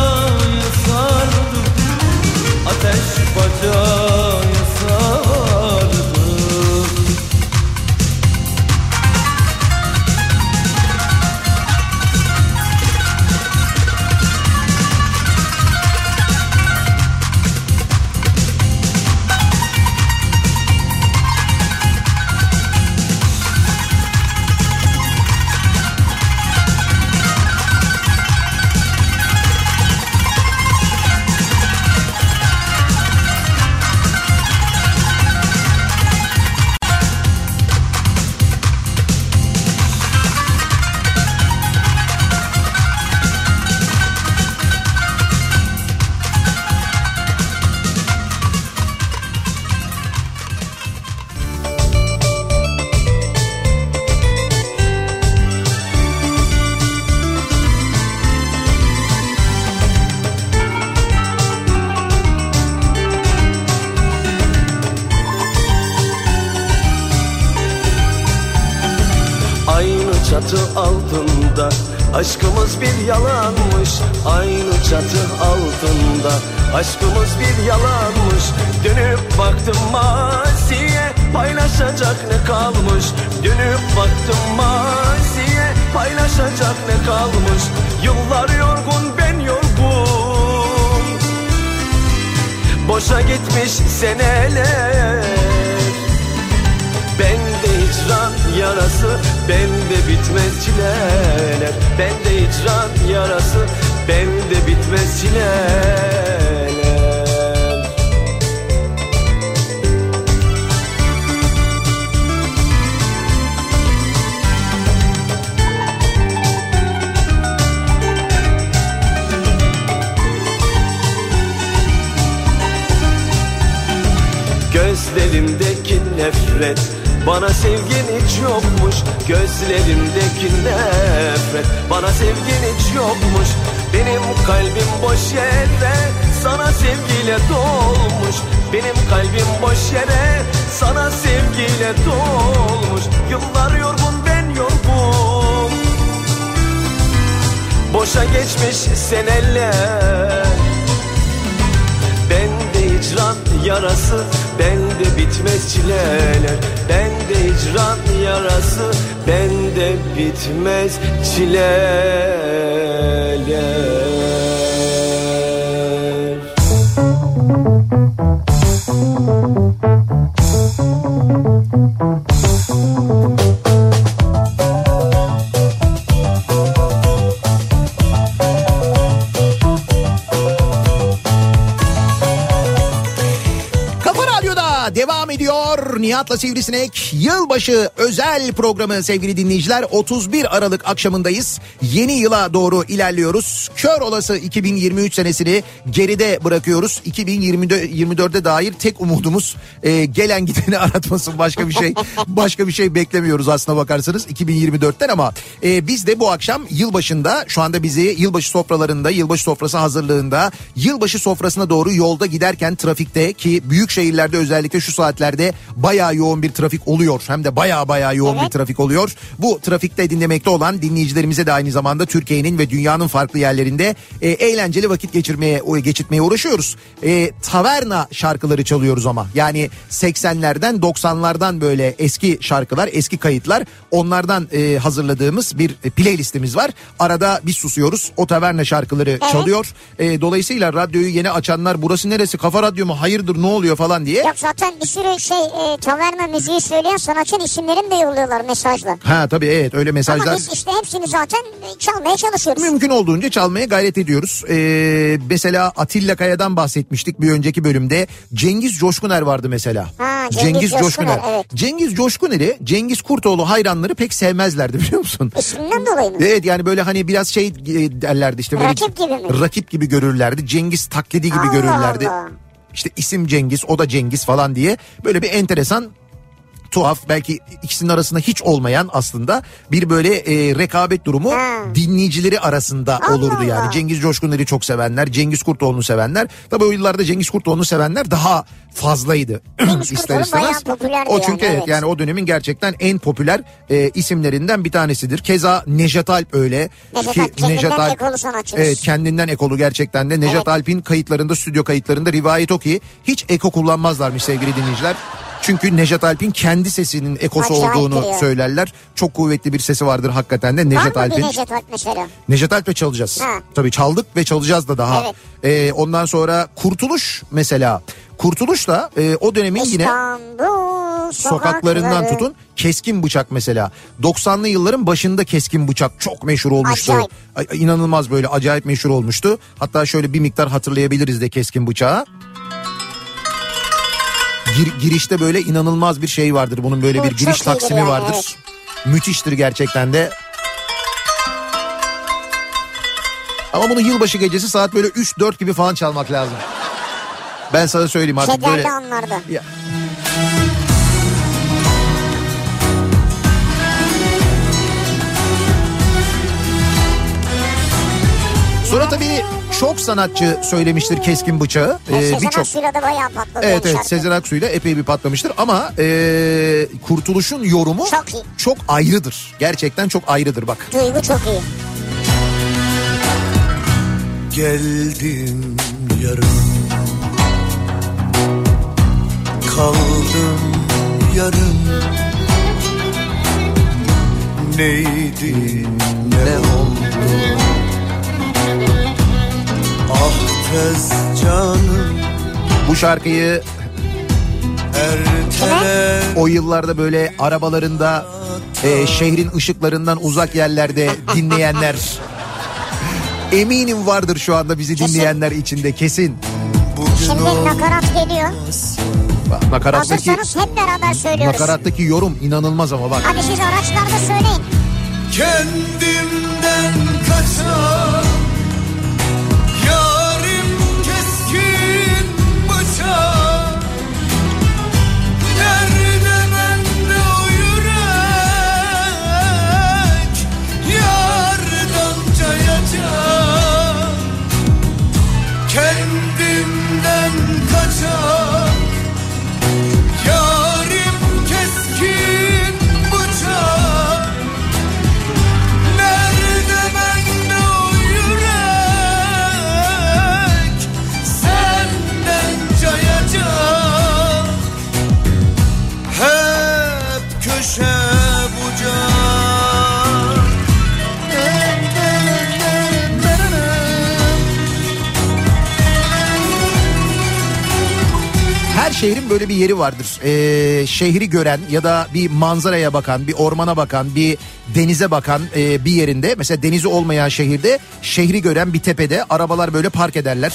bitmez Nihat'la Sivrisinek yılbaşı özel programı sevgili dinleyiciler. 31 Aralık akşamındayız. Yeni yıla doğru ilerliyoruz. Kör olası 2023 senesini geride bırakıyoruz. 2024'e dair tek umudumuz e, gelen gideni aratmasın. Başka bir şey başka bir şey beklemiyoruz aslına bakarsanız 2024'ten ama e, biz de bu akşam yılbaşında şu anda bizi yılbaşı sofralarında, yılbaşı sofrası hazırlığında, yılbaşı sofrasına doğru yolda giderken trafikte ki büyük şehirlerde özellikle şu saatlerde bayağı yoğun bir trafik oluyor. Hem de bayağı bayağı yoğun bir trafik oluyor. Bu trafikte dinlemekte olan dinleyicilerimize de aynı zamanda Türkiye'nin ve dünyanın farklı yerlerinde e, eğlenceli vakit geçirmeye geçirmeye uğraşıyoruz. E, taverna şarkıları çalıyoruz ama. Yani 80'lerden 90'lardan böyle eski şarkılar, eski kayıtlar onlardan e, hazırladığımız bir playlistimiz var. Arada biz susuyoruz. O taverna şarkıları çalıyor. E, dolayısıyla radyoyu yeni açanlar burası neresi? Kafa radyo mu? Hayırdır ne oluyor falan diye. Yok zaten bir sürü şey e, taverna müziği söyleyen sanatçının isimlerini de yolluyorlar mesajla. Ha tabii evet öyle mesajlar. Ama biz işte hepsini zaten çalmaya çalışıyoruz. Mümkün olduğunca çalmaya gayret ediyoruz. Ee, mesela Atilla Kaya'dan bahsetmiştik bir önceki bölümde. Cengiz Coşkuner vardı mesela. Ha, Cengiz Coşkuner, evet. Cengiz Coşkuner'i Cengiz Kurtoğlu hayranları pek sevmezlerdi biliyor musun? İsminden dolayı mı? Evet yani böyle hani biraz şey e, derlerdi işte böyle Rakip gibi mi? rakip gibi görürlerdi. Cengiz taklidi gibi Allah görürlerdi. Allah. İşte isim Cengiz o da Cengiz falan diye böyle bir enteresan tuhaf belki ikisinin arasında hiç olmayan aslında bir böyle e, rekabet durumu Ha. dinleyicileri arasında Allah olurdu yani. Allah. Cengiz Coşkun'ları çok sevenler, Cengiz Kurtoğlu'nu sevenler. Tabii o yıllarda Cengiz Kurtoğlu'nu sevenler daha fazlaydı. Cengiz İster istemez. O çünkü yani, evet yani o dönemin gerçekten en popüler e, isimlerinden bir tanesidir. Keza Nejat Alp öyle. Nejat Alp kendinden ekolu sanatçımız. Evet kendinden ekolu gerçekten de. Nejat Evet. Alp'in kayıtlarında, stüdyo kayıtlarında rivayet o ki hiç eko kullanmazlarmış sevgili dinleyiciler. Çünkü Nejat Alp'in kendi sesinin ekosu Acayip olduğunu duruyor. söylerler. Çok kuvvetli bir sesi vardır hakikaten de Nejat Alp'in. Necdet Alp mesela? Nejat Alp'le çalacağız. Ha. Tabii çaldık ve çalacağız da daha. Evet. Ee, ondan sonra Kurtuluş mesela. Kurtuluş da e, o dönemin yine İstanbul sokaklarından sokakları. tutun keskin bıçak mesela. 90'lı yılların başında keskin bıçak çok meşhur olmuştu. Acayip. Ay- İnanılmaz böyle acayip meşhur olmuştu. Hatta şöyle bir miktar hatırlayabiliriz de keskin bıçağı. Gir- girişte böyle inanılmaz bir şey vardır. Bunun böyle bir giriş taksimi yani, vardır. evet. Müthiştir gerçekten de. Ama bunu yılbaşı gecesi saat böyle 3-4 gibi falan çalmak lazım. Ben sana söyleyeyim artık Kederli böyle. anlarda. Ya. Sonra tabii çok sanatçı söylemiştir keskin bıçağı. E, Ee, Sezen Birçok Aksu'yla da bayağı patladı. Evet evet şarkı. Sezen Aksu'yla epey bir patlamıştır ama e, Kurtuluş'un yorumu Çok iyi. çok ayrıdır. Gerçekten çok ayrıdır bak. Duygu çok iyi. Geldim yarım Kaldım yarım Neydi ne oldu Ah tez canım Bu şarkıyı ertele o yıllarda böyle arabalarında e, şehrin ışıklarından uzak yerlerde dinleyenler eminim vardır şu anda bizi dinleyenler içinde kesin. Şimdi nakarat geliyor. Bak, Nakarattaki, Hazırsanız hep beraber söylüyoruz. nakarattaki yorum inanılmaz ama bak. Hadi siz araçlarda söyleyin. Kendimden kaçan şehrin böyle bir yeri vardır. Ee, şehri gören ya da bir manzaraya bakan, bir ormana bakan, bir denize bakan e, bir yerinde. Mesela denizi olmayan şehirde şehri gören bir tepede arabalar böyle park ederler.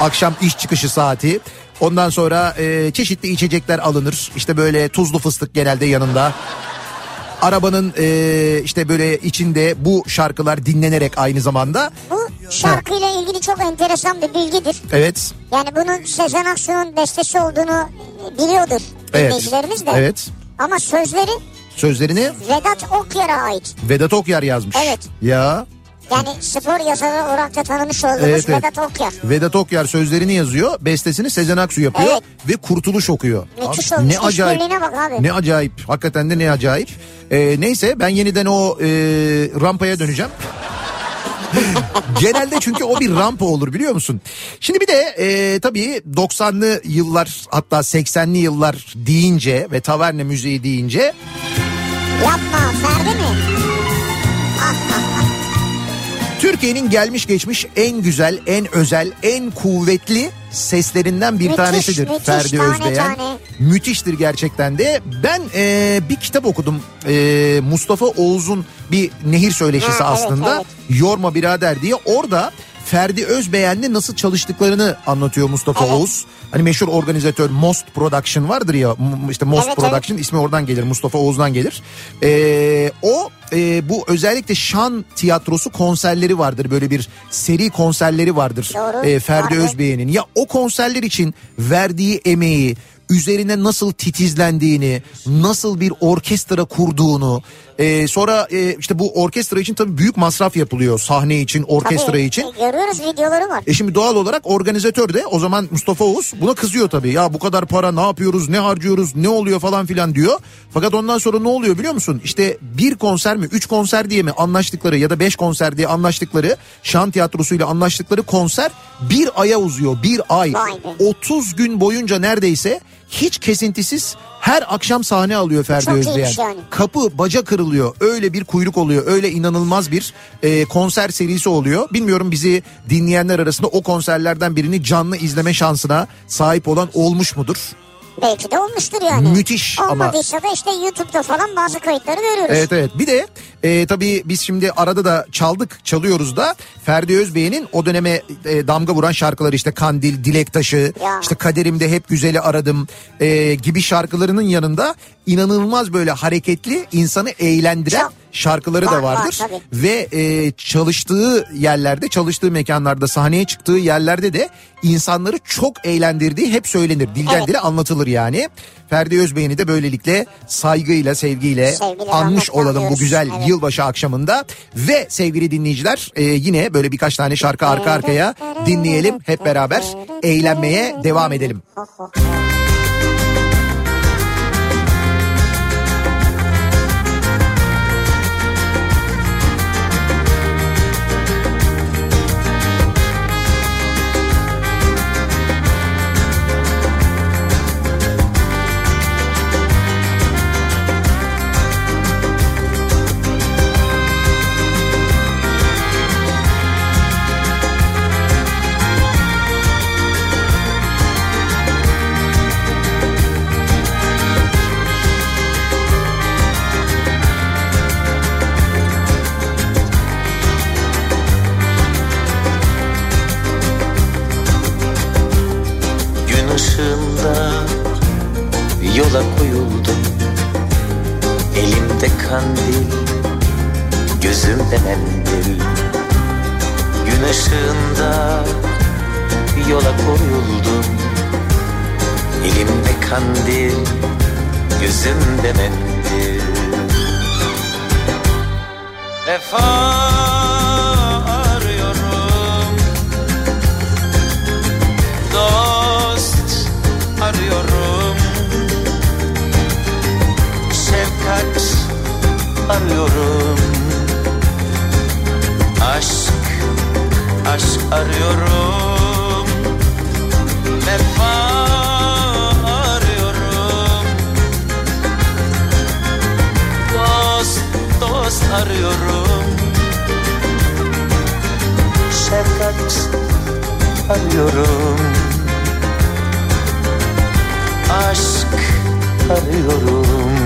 Akşam iş çıkışı saati. Ondan sonra e, çeşitli içecekler alınır. İşte böyle tuzlu fıstık genelde yanında. Arabanın e, işte böyle içinde bu şarkılar dinlenerek aynı zamanda. Bu şarkıyla ilgili çok enteresan bir bilgidir. Evet. Yani bunun Sezen Aksu'nun bestesi olduğunu biliyordur Evet. dinleyicilerimiz de. Evet. Ama sözleri Sözlerini Vedat Okyar'a ait. Vedat Okyar yazmış. Evet. Ya. Yani spor yazarı olarak da tanımış olduğumuz Evet, evet. Vedat Okyar. Vedat Okyar sözlerini yazıyor. Bestesini Sezen Aksu yapıyor Evet. ve Kurtuluş okuyor. Müthiş olmuş. ne acayip. Bak abi. Ne acayip. Hakikaten de ne acayip. Ee, neyse ben yeniden o e, rampaya döneceğim. Genelde çünkü o bir rampa olur biliyor musun? Şimdi bir de e, tabii 90'lı yıllar hatta 80'li yıllar deyince ve taverne müziği deyince Yapma Ferdi mi? Türkiye'nin gelmiş geçmiş en güzel, en özel, en kuvvetli seslerinden bir Müthiş, tanesidir müthiş, Ferdi tane Özbeyen. tane. Müthiştir gerçekten de. Ben e, bir kitap okudum. E, Mustafa Oğuz'un bir nehir söyleşisi Ha, evet, aslında. evet. Yorma birader diye. Orada Ferdi Özbeyen'le nasıl çalıştıklarını anlatıyor Mustafa Evet. Oğuz. Hani meşhur organizatör Most Production vardır ya işte Most Evet, Production ismi oradan gelir Mustafa Oğuz'dan gelir. Ee, o e, bu özellikle şan tiyatrosu konserleri vardır böyle bir seri konserleri vardır Doğru, e, Ferdi vardı. Özbeyen'in. Ya o konserler için verdiği emeği üzerine nasıl titizlendiğini, nasıl bir orkestra kurduğunu, e, sonra e, işte bu orkestra için tabii büyük masraf yapılıyor sahne için, orkestra Tabii, için. e, Görüyoruz videoları var. E şimdi doğal olarak organizatör de o zaman Mustafa Oğuz buna kızıyor tabii. Ya bu kadar para ne yapıyoruz, ne harcıyoruz, ne oluyor falan filan diyor. Fakat ondan sonra ne oluyor biliyor musun? İşte bir konser mi, üç konser diye mi anlaştıkları ya da beş konser diye anlaştıkları şan tiyatrosuyla anlaştıkları konser bir aya uzuyor. Bir ay. Vay be. 30 gün boyunca neredeyse hiç kesintisiz her akşam sahne alıyor Ferdi Çok iyiymiş yani. Kapı baca kırılıyor. Öyle bir kuyruk oluyor. Öyle inanılmaz bir e, konser serisi oluyor. Bilmiyorum bizi dinleyenler arasında o konserlerden birini canlı izleme şansına sahip olan olmuş mudur? Belki de olmuştur yani. Müthiş ama- Olmadıysa da işte YouTube'da falan bazı kayıtları görüyoruz. Evet evet bir de e, tabii biz şimdi arada da çaldık çalıyoruz da Ferdi Özbey'in o döneme e, damga vuran şarkıları işte Kandil, Dilek Taşı, Ya. işte Kaderimde Hep Güzeli Aradım e, gibi şarkılarının yanında inanılmaz böyle hareketli insanı eğlendiren Çok. şarkıları Var, da var, vardır. tabii. Ve e, çalıştığı yerlerde, çalıştığı mekanlarda, sahneye çıktığı yerlerde de insanları çok eğlendirdiği hep söylenir. Dilden Evet. dile anlatılır yani. Ferdi Özbeğen'i de böylelikle saygıyla, sevgiyle Sevgiyle, anmış olalım bu güzel Evet. Yılbaşı akşamında. Ve sevgili dinleyiciler e, yine böyle birkaç tane şarkı arka arkaya dinleyelim. Hep beraber eğlenmeye devam edelim. kandil, gözümde mendil Gün ışığında yola koyuldum. Elimde kandil, gözümde mendil Vefa arıyorum. Aşk, aşk arıyorum. Vefa arıyorum. Dost, dost arıyorum. Şefkat arıyorum. Aşk arıyorum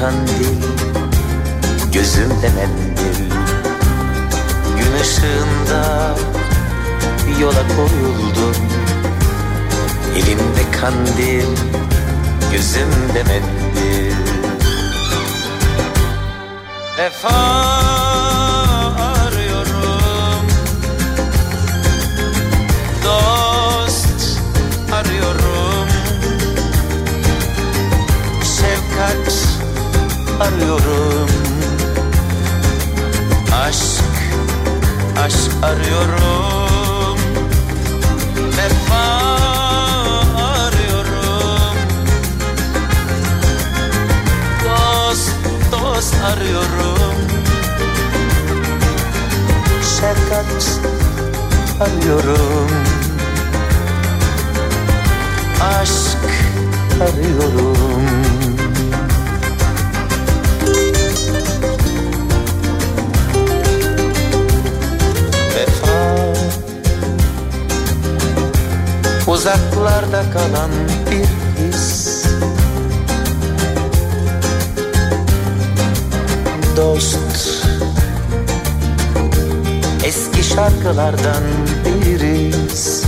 kandil, gözümde mendil. Gün ışığında yola koyuldum Elimde kandil, gözümde mendil. Vefa arıyorum. Aşk, aşk arıyorum. Vefa arıyorum. Dost, dost arıyorum. Şefkat arıyorum. Aşk arıyorum Uzaklarda kalan bir his. Dost Eski şarkılardan biriz.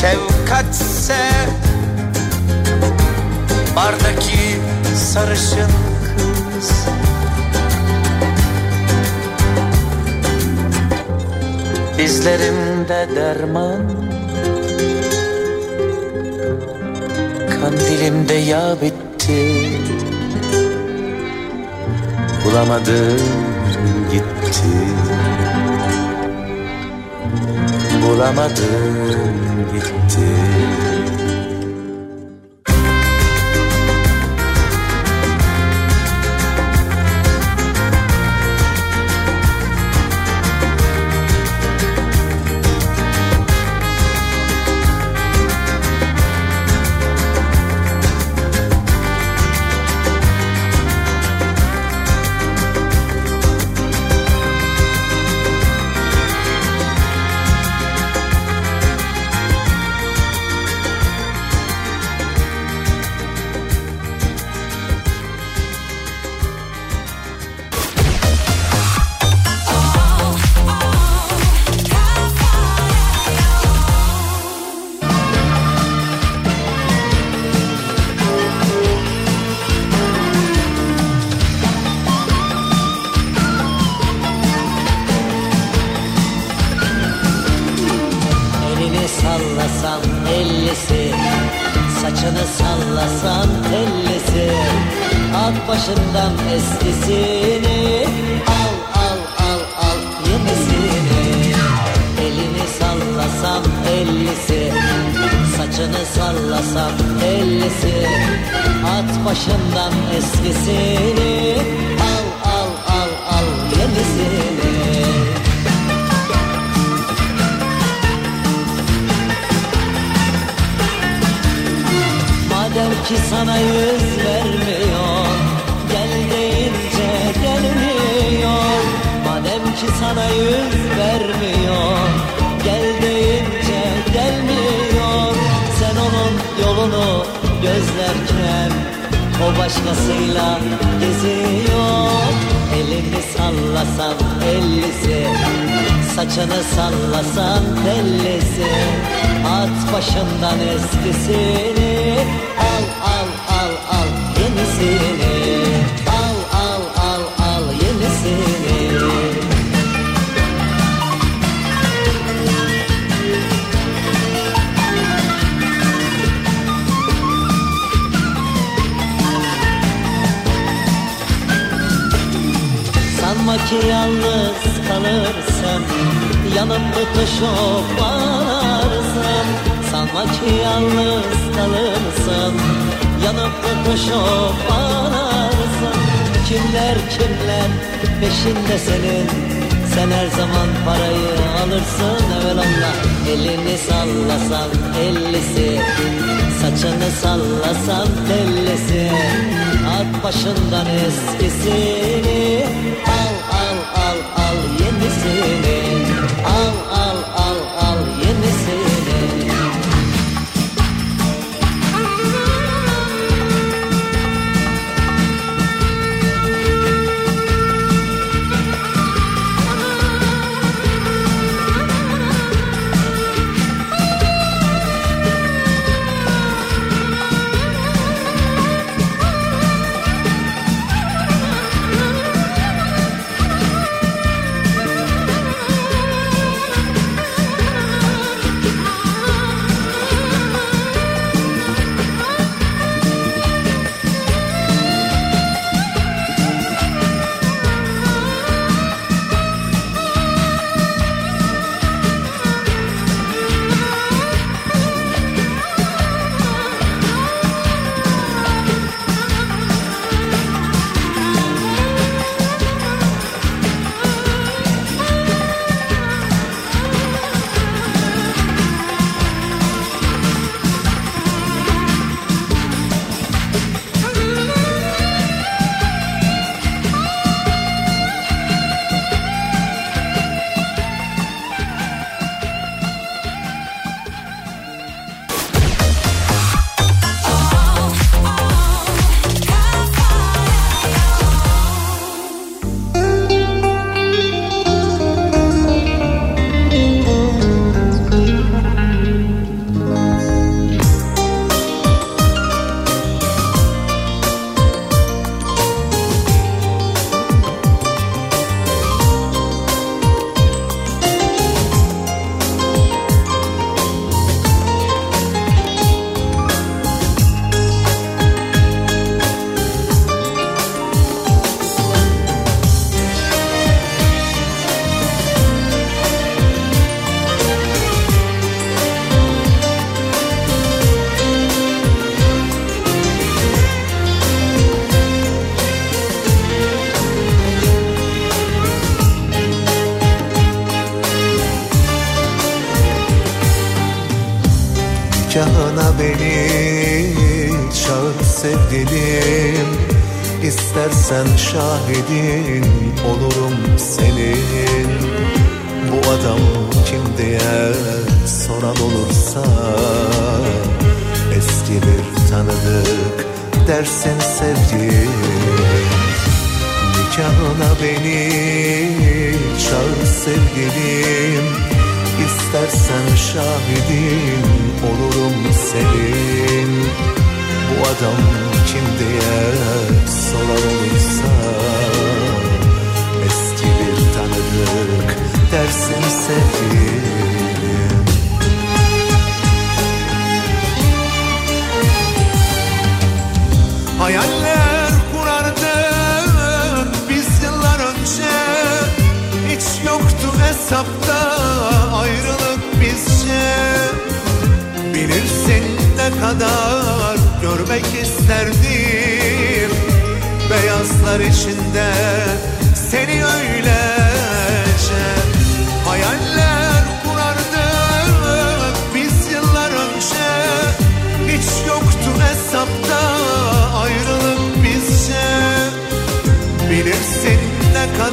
Şefkatse Bardaki sarışın Dizlerimde derman. Kandilimde yağ bitti. Bulamadım gitti. Bulamadım gitti At başından eskisini Al al al al yenisini Elini sallasam ellisi Saçını sallasam ellisi. At başından eskisini Al al al al yenisini Madem ki sana yüz vermiyor Sana yüz vermiyor. Gel deyince gelmiyor. Sen onun yolunu gözlerken O başkasıyla geziyor. Elini sallasan ellisi Saçını sallasan tellisi At başından eskisini Al al al al yenisini ki yalnız kalırsın Yanıp tutuşup ağlarsın Sanma ki yalnız kalırsın Yanıp tutuşup ağlarsın Kimler kimler peşinde senin? Sen her zaman parayı alırsın Evelallah elini sallasan ellisi Saçını sallasan tellisi. At başından eskisini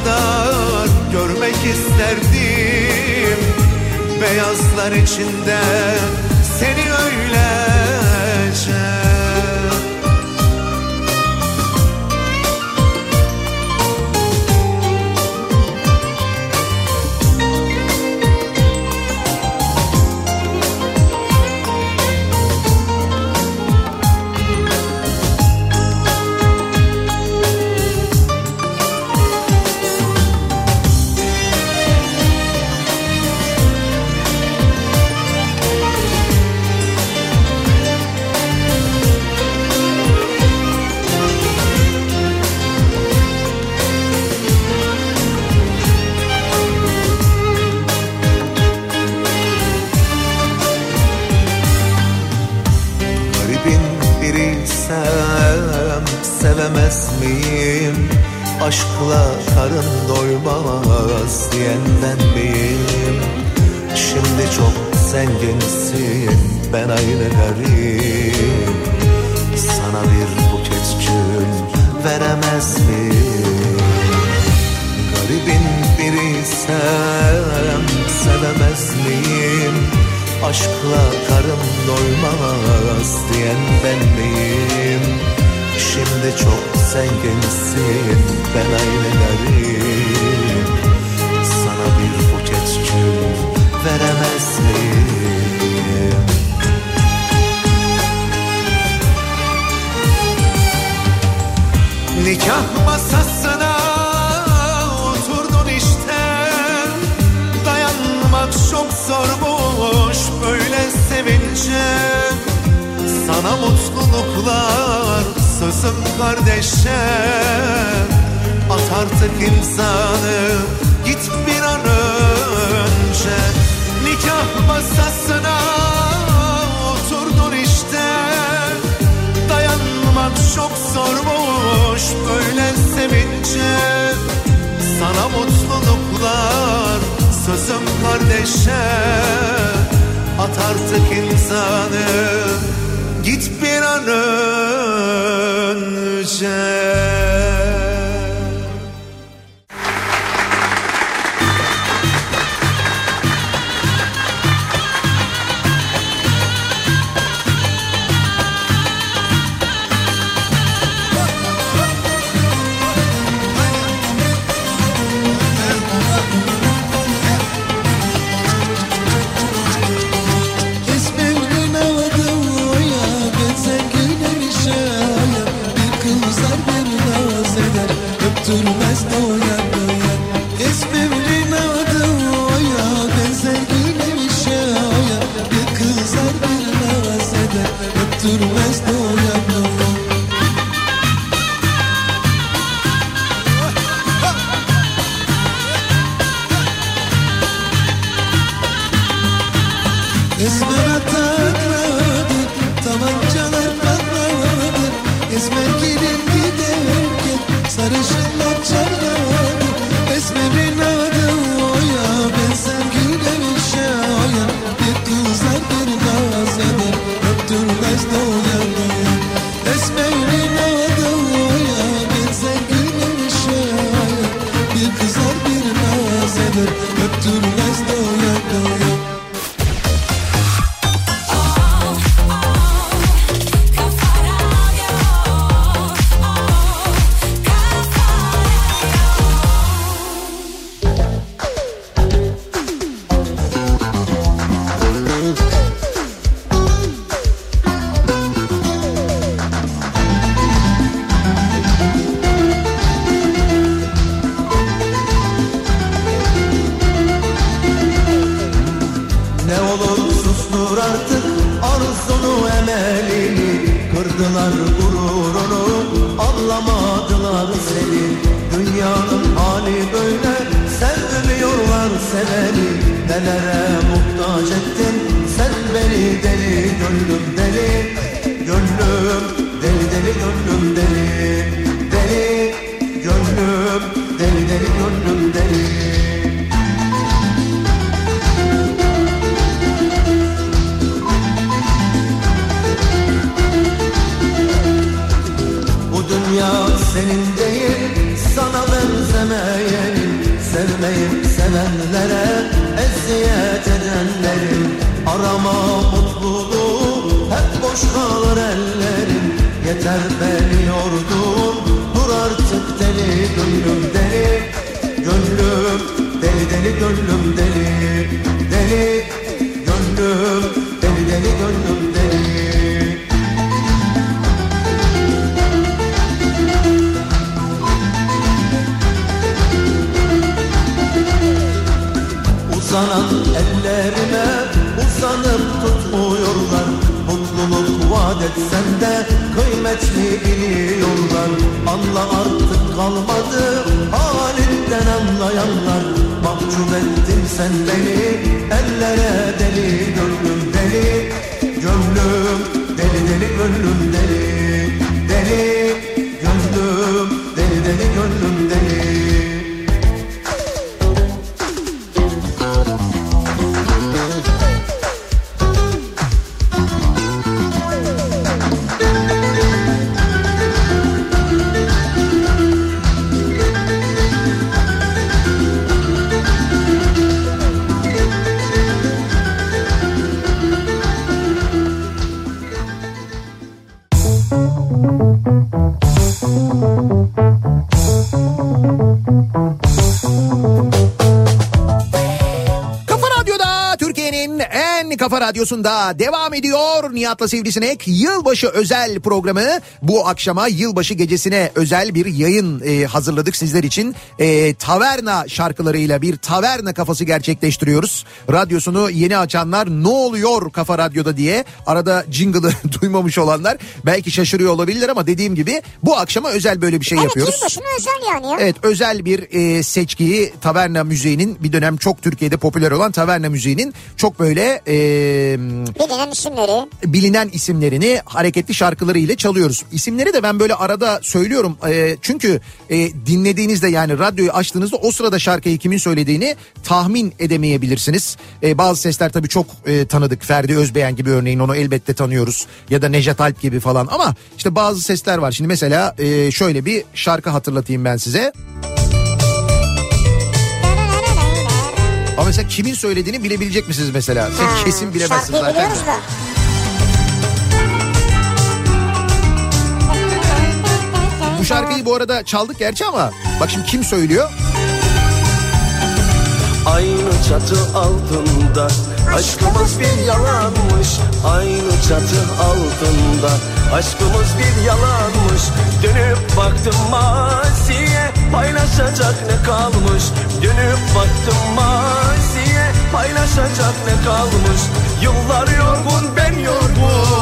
kadar görmek isterdim. Beyazlar içinde seni öylece ettin radyosunda devam ediyor. Nihat'la Sivrisinek yılbaşı özel programı. Bu akşama yılbaşı gecesine özel bir yayın e, hazırladık sizler için. E, taverna şarkılarıyla bir taverna kafası gerçekleştiriyoruz. Radyosunu yeni açanlar ne oluyor Kafa Radyo'da diye arada jingle'ı duymamış olanlar belki şaşırıyor olabilirler ama dediğim gibi bu akşama özel böyle bir şey evet yapıyoruz. yılbaşına özel yani ya. Evet özel bir e, seçkiyi taverna müziğinin bir dönem çok Türkiye'de popüler olan taverna müziğinin çok böyle e, Bilinen isimleri. Bilinen isimlerini hareketli şarkıları ile çalıyoruz. İsimleri de ben böyle arada söylüyorum E, çünkü e, dinlediğinizde yani radyoyu açtığınızda o sırada şarkıyı kimin söylediğini tahmin edemeyebilirsiniz. E, bazı sesler tabii çok e, tanıdık Ferdi Özbeğen gibi örneğin onu elbette tanıyoruz ya da Nejat Alp gibi falan ama işte bazı sesler var. Şimdi mesela e, şöyle bir şarkı hatırlatayım ben size. Ama mesela kimin söylediğini bilebilecek misiniz mesela? Siz Ha, kesin bilemezsiniz zaten. da. Şarkıyı bu arada çaldık gerçi ama bak şimdi kim söylüyor? Aynı çatı altında Aşkımız bir yalanmış. Aynı çatı altında Aşkımız bir yalanmış. Dönüp baktım maziye Paylaşacak ne kalmış? Dönüp baktım maziye Paylaşacak ne kalmış? Yıllar yorgun ben yorgun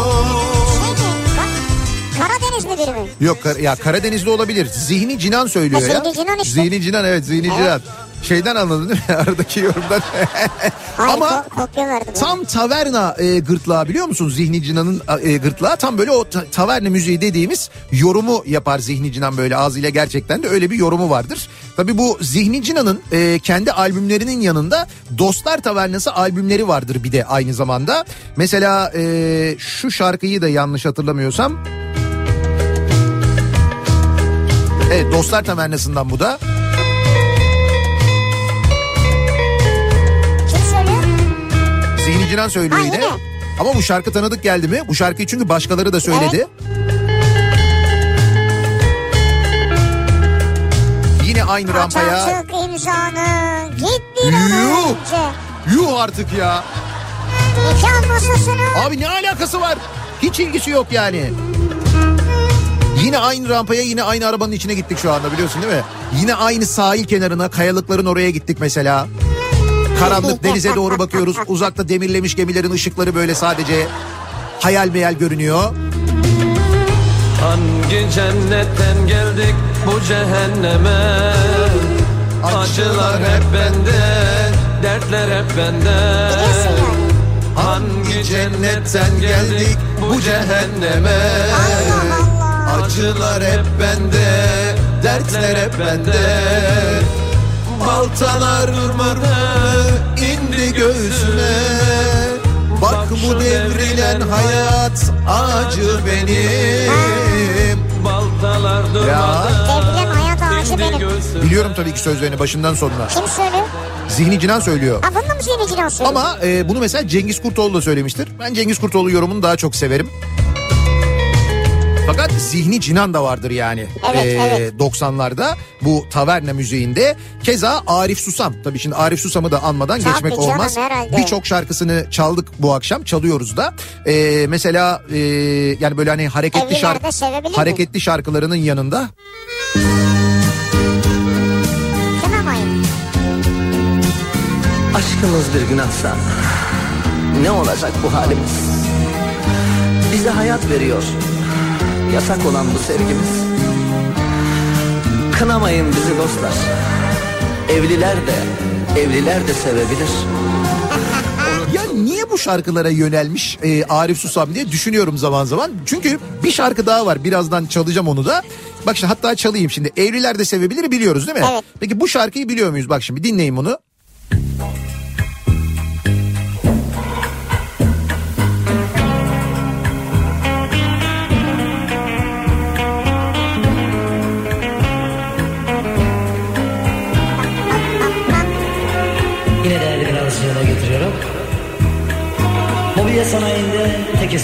Karadenizli biri mi? Yok Kar- ya Karadenizli olabilir. Zihni Cinan söylüyor Ha, ya. Zihni Cinan işte. Zihni Cinan evet Zihni Cinan. Şeyden anladın değil mi? Aradaki yorumdan. Hayır Ama tam taverna e, gırtlağı biliyor musun? Zihni Cinan'ın e, gırtlağı tam böyle o ta- taverna müziği dediğimiz yorumu yapar Zihni Cinan böyle ağzıyla gerçekten de öyle bir yorumu vardır. Tabii bu Zihni Cinan'ın e, kendi albümlerinin yanında Dostlar Tavernası albümleri vardır bir de aynı zamanda. Mesela e, şu şarkıyı da yanlış hatırlamıyorsam Evet Dostlar Tavernası'ndan bu da. Zihni Cinan söylüyor Ha, yine. yine. Ama bu şarkı tanıdık geldi mi? Bu şarkıyı çünkü başkaları da söyledi. Yine aynı rampaya. Açık imzanı git bir an Yuh! önce. Yuh artık ya. Nikah masasına. Abi ne alakası var? Hiç ilgisi yok yani. Yine aynı rampaya yine aynı arabanın içine gittik şu anda biliyorsun değil mi? Yine aynı sahil kenarına kayalıkların oraya gittik mesela. Karanlık denize doğru bakıyoruz. Uzakta demirlemiş gemilerin ışıkları böyle sadece hayal meyal görünüyor. Hangi cennetten geldik bu cehenneme Acılar hep bende dertler hep bende. Hangi cennetten geldik bu cehenneme Acılar hep bende, dertler hep bende. Baltalar durmadı, indi göğsüme. Bak bu devrilen hayat acı benim. Baltalar hayat ağacı benim. Biliyorum tabii ki sözlerini başından sonuna. Kim söylüyor? Zihni Cinan söylüyor. Ha bunu mı Zihni Cinan söylüyor? Ama e, bunu mesela Cengiz Kurtoğlu da söylemiştir. Ben Cengiz Kurtoğlu yorumunu daha çok severim. Fakat zihni cinan da vardır yani. Evet, Ee, evet. 90'larda bu taverna müziğinde. Keza Arif Susam. Tabii şimdi Arif Susam'ı da anmadan Tabii geçmek canım, olmaz. Birçok şarkısını çaldık bu akşam. Çalıyoruz da. Ee, mesela e, yani böyle hani hareketli şarkı hareketli şarkılarının yanında. Aşkımız bir gün atsa ne olacak bu halimiz? Bize hayat veriyor. Yasak olan bu sevgimiz. Kınamayın bizi dostlar. Evliler de, evliler de sevebilir. Ya niye bu şarkılara yönelmiş e, Arif Susam diye düşünüyorum zaman zaman. Çünkü bir şarkı daha var. Birazdan çalacağım onu da. Bak şimdi hatta çalayım şimdi. Evliler de sevebilir biliyoruz değil mi? Evet. Peki bu şarkıyı biliyor muyuz? Bak şimdi dinleyin bunu.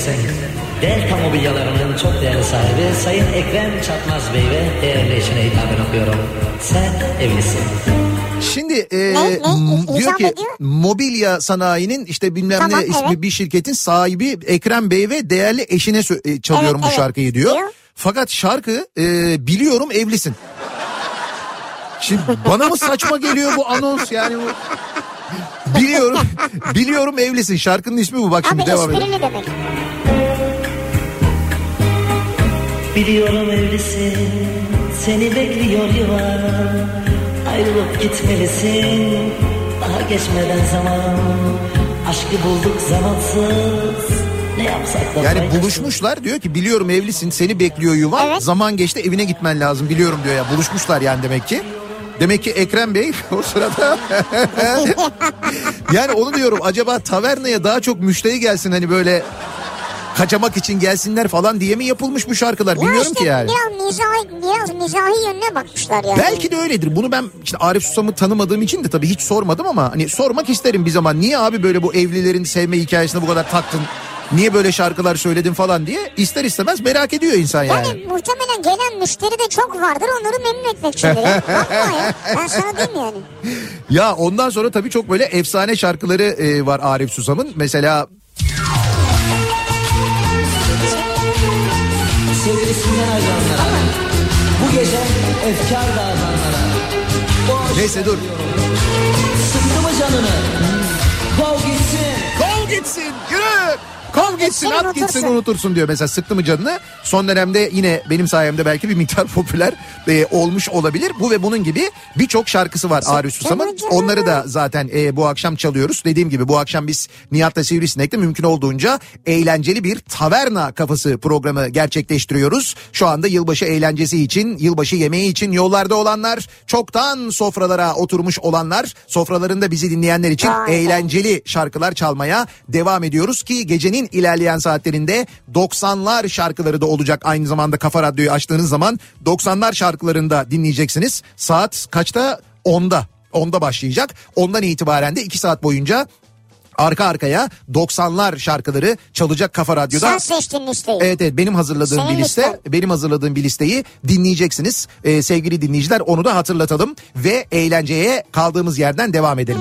İsim. Delta mobilyalarının çok değerli sahibi Sayın Ekrem Çatmaz Bey ve değerli eşine hitaben okuyorum. Sen evlisin. Şimdi e, Ne, ne? diyor ki ediyor. mobilya sanayinin işte bilmem Tamam, ne ismi evet. bir şirketin sahibi Ekrem Bey ve değerli eşine e, çalıyorum Evet, bu evet. şarkıyı diyor. Diyor. Fakat şarkı e, biliyorum evlisin. Şimdi bana mı saçma geliyor bu anons yani bu biliyorum biliyorum evlisin şarkının ismi bu bak şimdi Abi devam edelim. demek. Biliyorum evlisin, seni bekliyor yuvan. Ayrılıp gitmelisin, daha geçmeden zaman. Aşkı bulduk zamansız, ne yapsak da Yani buluşmuşlar diyor ki biliyorum evlisin seni bekliyor yuvan Evet. zaman geçti evine gitmen lazım biliyorum diyor ya buluşmuşlar yani demek ki. Demek ki Ekrem Bey o sırada yani onu diyorum acaba tavernaya daha çok müşteri gelsin hani böyle kaçamak için gelsinler falan diye mi yapılmış bu şarkılar Ya bilmiyorum işte ki yani. biraz mizahi, biraz mizahi yönüne bakmışlar yani. Belki de öyledir. Bunu ben işte Arif Susam'ı tanımadığım için de tabii hiç sormadım ama hani sormak isterim bir zaman. Niye abi böyle bu evlilerin sevme hikayesine bu kadar taktın? Niye böyle şarkılar söyledin falan diye ister istemez merak ediyor insan yani. Yani muhtemelen gelen müşteri de çok vardır onları memnun etmek içindir ya. Ben sana diyeyim yani. Ya ondan sonra tabii çok böyle efsane şarkıları e, var Arif Susam'ın. Mesela Sevgilisinden ayrılanlara, bu gece efkar dağıtanlara. neyse dur. Sıktı mı canını? Kov gitsin. Kov gitsin. Kov gitsin at gitsin unutursun. unutursun diyor mesela sıktı mı canını. Son dönemde yine benim sayemde belki bir miktar popüler e, olmuş olabilir. Bu ve bunun gibi birçok şarkısı var Arif Susam'ın. Onları da zaten e, bu akşam çalıyoruz. Dediğim gibi bu akşam biz Nihat'la Sivrisinek'te mümkün olduğunca eğlenceli bir taverna kafası programı gerçekleştiriyoruz. Şu anda yılbaşı eğlencesi için, yılbaşı yemeği için yollarda olanlar, çoktan sofralara oturmuş olanlar, sofralarında bizi dinleyenler için eğlenceli şarkılar çalmaya devam ediyoruz ki gecenin ilerleyen saatlerinde 90'lar şarkıları da olacak aynı zamanda Kafa Radyo'yu açtığınız zaman 90'lar şarkılarını da dinleyeceksiniz. Saat kaçta? 10'da. 10'da başlayacak. Ondan itibaren de 2 saat boyunca arka arkaya 90'lar şarkıları çalacak Kafa Radyo'da. Sen seçtin listeyi. Evet evet benim hazırladığım Senin bir liste. listen. Benim hazırladığım bir listeyi dinleyeceksiniz. Ee, sevgili dinleyiciler onu da hatırlatalım ve eğlenceye kaldığımız yerden devam edelim.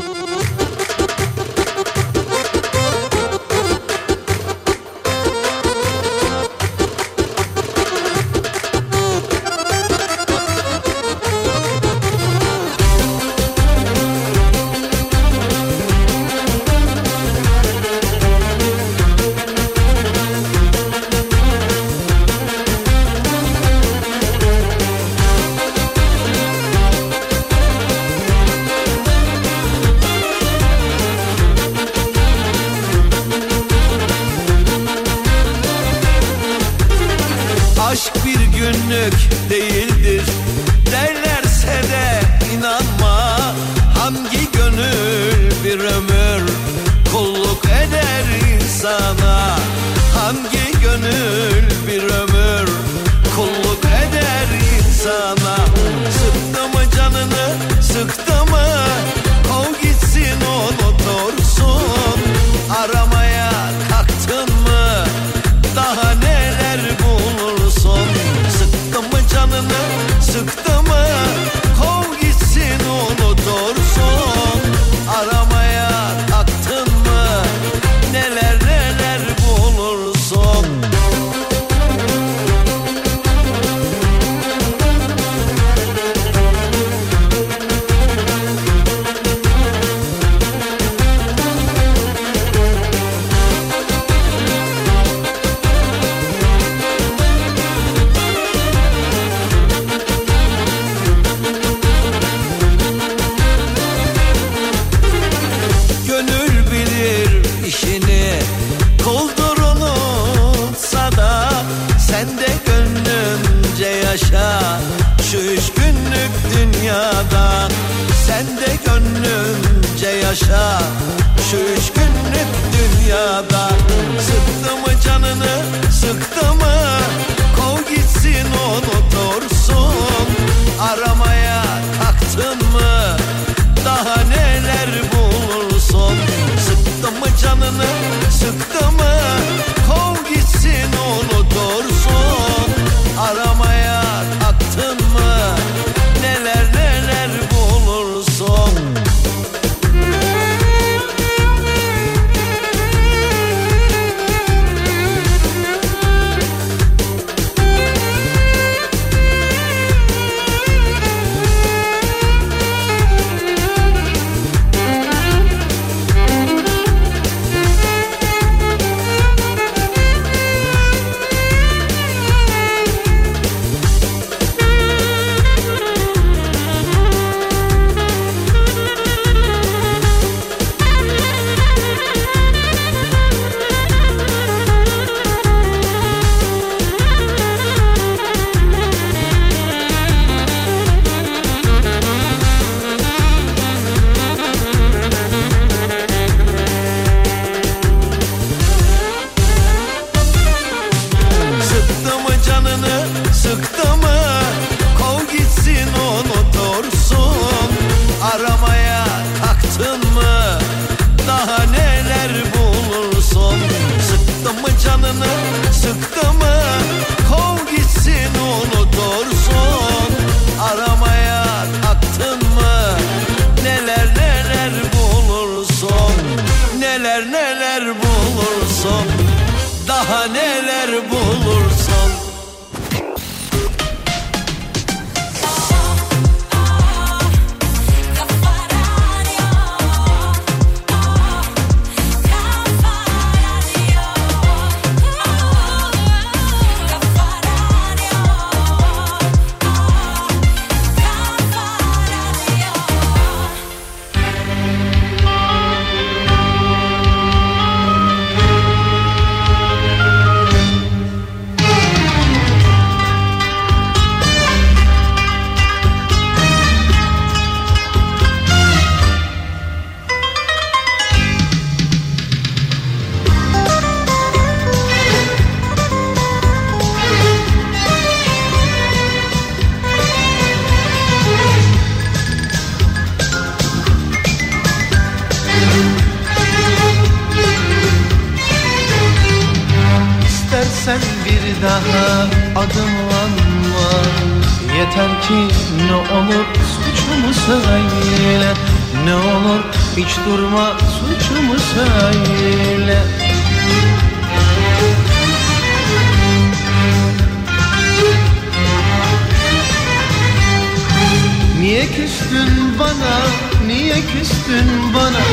küstün bana.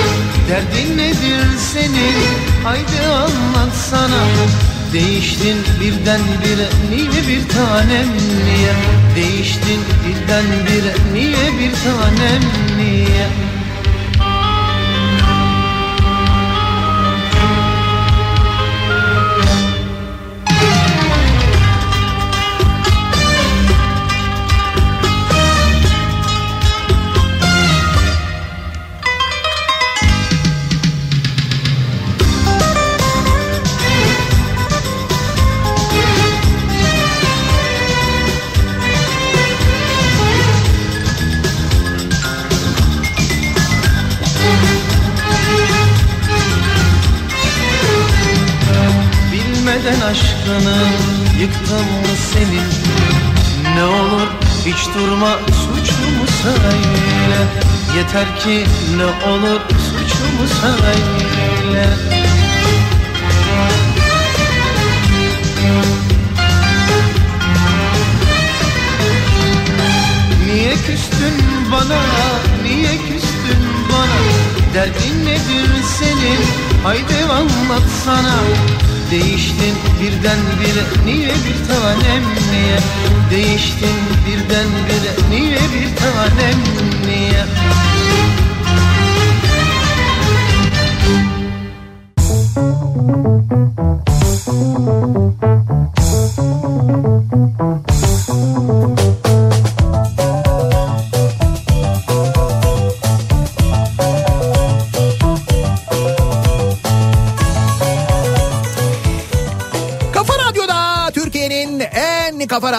Derdin nedir senin? Haydi anlatsana Değiştin birden birdenbire niye bir tanem niye? Değiştin birden birdenbire niye bir tanem niye? Aşkını yıktım mı senin. Ne olur hiç durma suçumu söyle. Yeter ki ne olur suçumu söyle. Niye küstün bana, niye küstün bana? Derdin nedir senin, haydi anlatsana Değiştin birden bire, niye bir tanem niye? Değiştin birden bire, niye bir tanem niye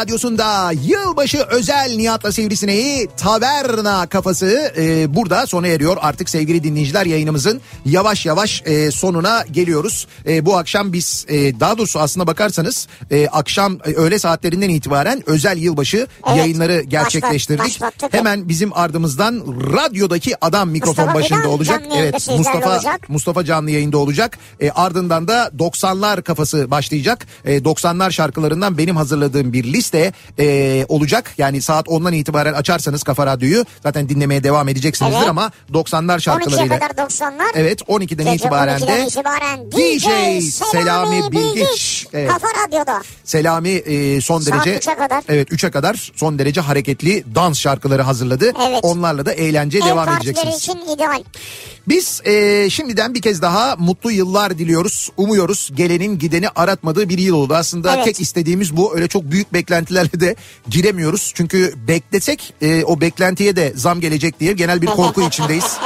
radyosunda yılbaşı özel Nihat'la Sivrisineği Taverna kafası e, burada sona eriyor. Artık sevgili dinleyiciler yayınımızın yavaş yavaş e, sonuna geliyoruz. E, bu akşam biz e, daha doğrusu aslına bakarsanız e, akşam e, öğle saatlerinden itibaren özel yılbaşı Evet, yayınları gerçekleştirdik. başlattık. Hemen bizim ardımızdan radyodaki adam mikrofon Mustafa başında Fidan olacak. Evet Mustafa olacak. Mustafa canlı yayında olacak. E, ardından da 90'lar kafası başlayacak. E, 90'lar şarkılarından benim hazırladığım bir liste e, olacak. Yani saat 10'dan itibaren açarsanız Kafa Radyo'yu zaten dinlemeye devam edeceksinizdir Evet. ama 90'lar 12'ye şarkılarıyla. kadar 90'lar. Evet 12'den Gece itibaren 12'den de itibaren DJ DJ Selami Bilgiç. Evet. Kafa Radyo'da. Selami e, son Saat derece 3'e kadar. Evet 3'e kadar son derece hareketli dans şarkıları hazırladı. Evet. Onlarla da eğlence Ev devam edeceksiniz. için ideal. Biz e, şimdiden bir kez daha mutlu yıllar diliyoruz. Umuyoruz gelenin gideni aratmadığı bir yıl oldu. Aslında Evet. tek istediğimiz bu. Öyle çok büyük beklentilerle de giremiyoruz. Çünkü beklesek e, o beklentiye de zam gelecek diye genel bir korku içindeyiz.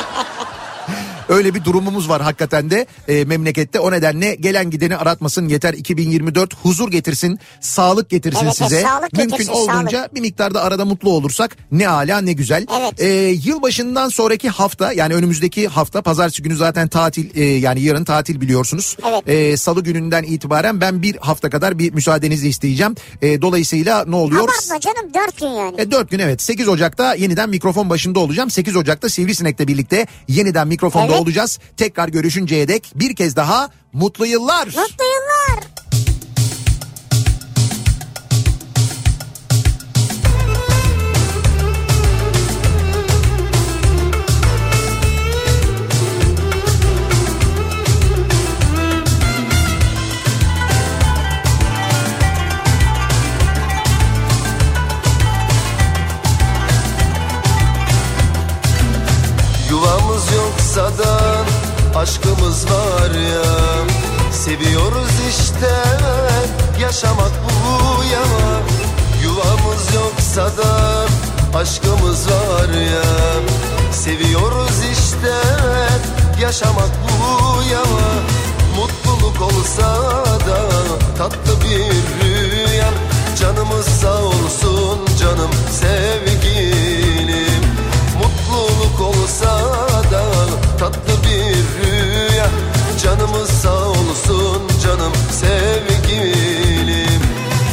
Öyle bir durumumuz var hakikaten de e, memlekette. O nedenle gelen gideni aratmasın yeter 2024 huzur getirsin, sağlık getirsin Evet, size. sağlık Mümkün getirsin, olduğunca bir miktarda arada mutlu olursak ne ala ne güzel. Evet. E, yılbaşından sonraki hafta yani önümüzdeki hafta pazartesi günü zaten tatil e, yani yarın tatil biliyorsunuz. Evet. E, Salı gününden itibaren ben bir hafta kadar bir müsaadenizi isteyeceğim. E, dolayısıyla ne oluyor? Abartma canım 4 gün yani. E, 4 gün evet 8 Ocak'ta yeniden mikrofon başında olacağım. 8 Ocak'ta Sivrisinek'le birlikte yeniden mikrofonda Evet. Olacağız. Tekrar görüşünceye dek bir kez daha mutlu yıllar. Mutlu yıllar. Aşkımız var ya. Seviyoruz işte yaşamak bu ya Yuvamız yoksa da aşkımız var ya. Seviyoruz işte yaşamak bu ya Mutluluk olsa da tatlı bir rüya. Canımız sağ olsun canım sevgilim. Mutluluk olsa da tatlı bir Canımız sağ olsun canım sevgilim.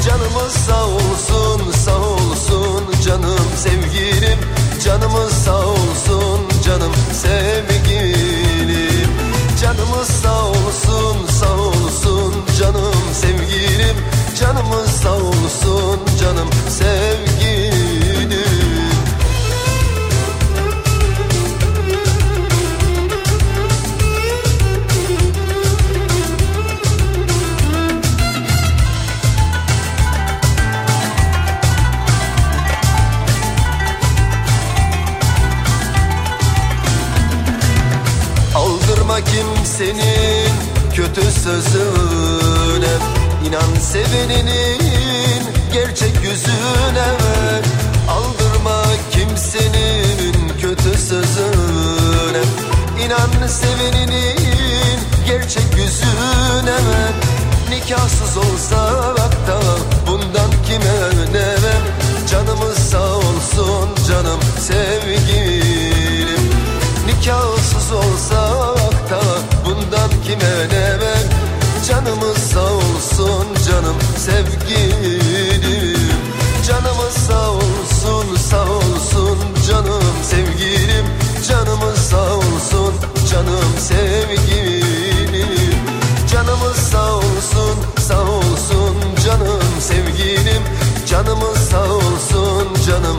Canımız sağ olsun sağ olsun canım sevgilim. Canımız sağ olsun canım sevgilim kimsenin kötü sözüne İnan seveninin gerçek yüzüne. Aldırma kimsenin kötü sözüne İnan seveninin gerçek yüzüne. Nikahsız olsak da bundan kime ne Canımız sağ olsun canım sevgilim. Nikahsız olsak kime ne Canımız sağ olsun canım sevgilim. Canımız sağ olsun sağ olsun canım sevgilim. Canımız sağ olsun canım sevgilim. Canımız sağ olsun sağ olsun canım sevgilim. Canımız sağ olsun canım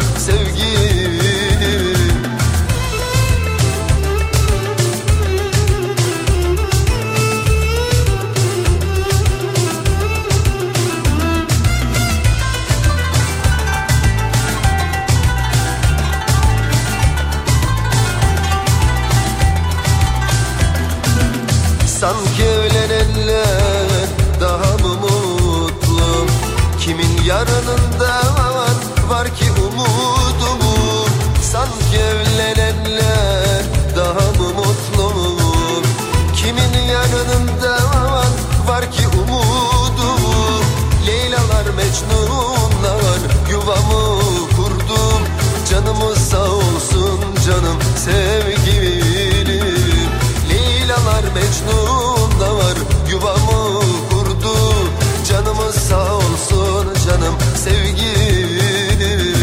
sevgilim Lilalar Mecnun da var yuvamı kurdu. Canımız sağ olsun canım sevgilim.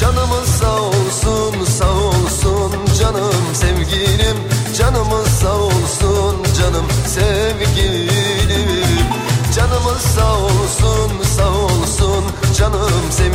Canımız sağ olsun sağ olsun canım sevgilim. Canımız sağ olsun canım sevgilim. Canımız sağ olsun sağ olsun canım sevgilim.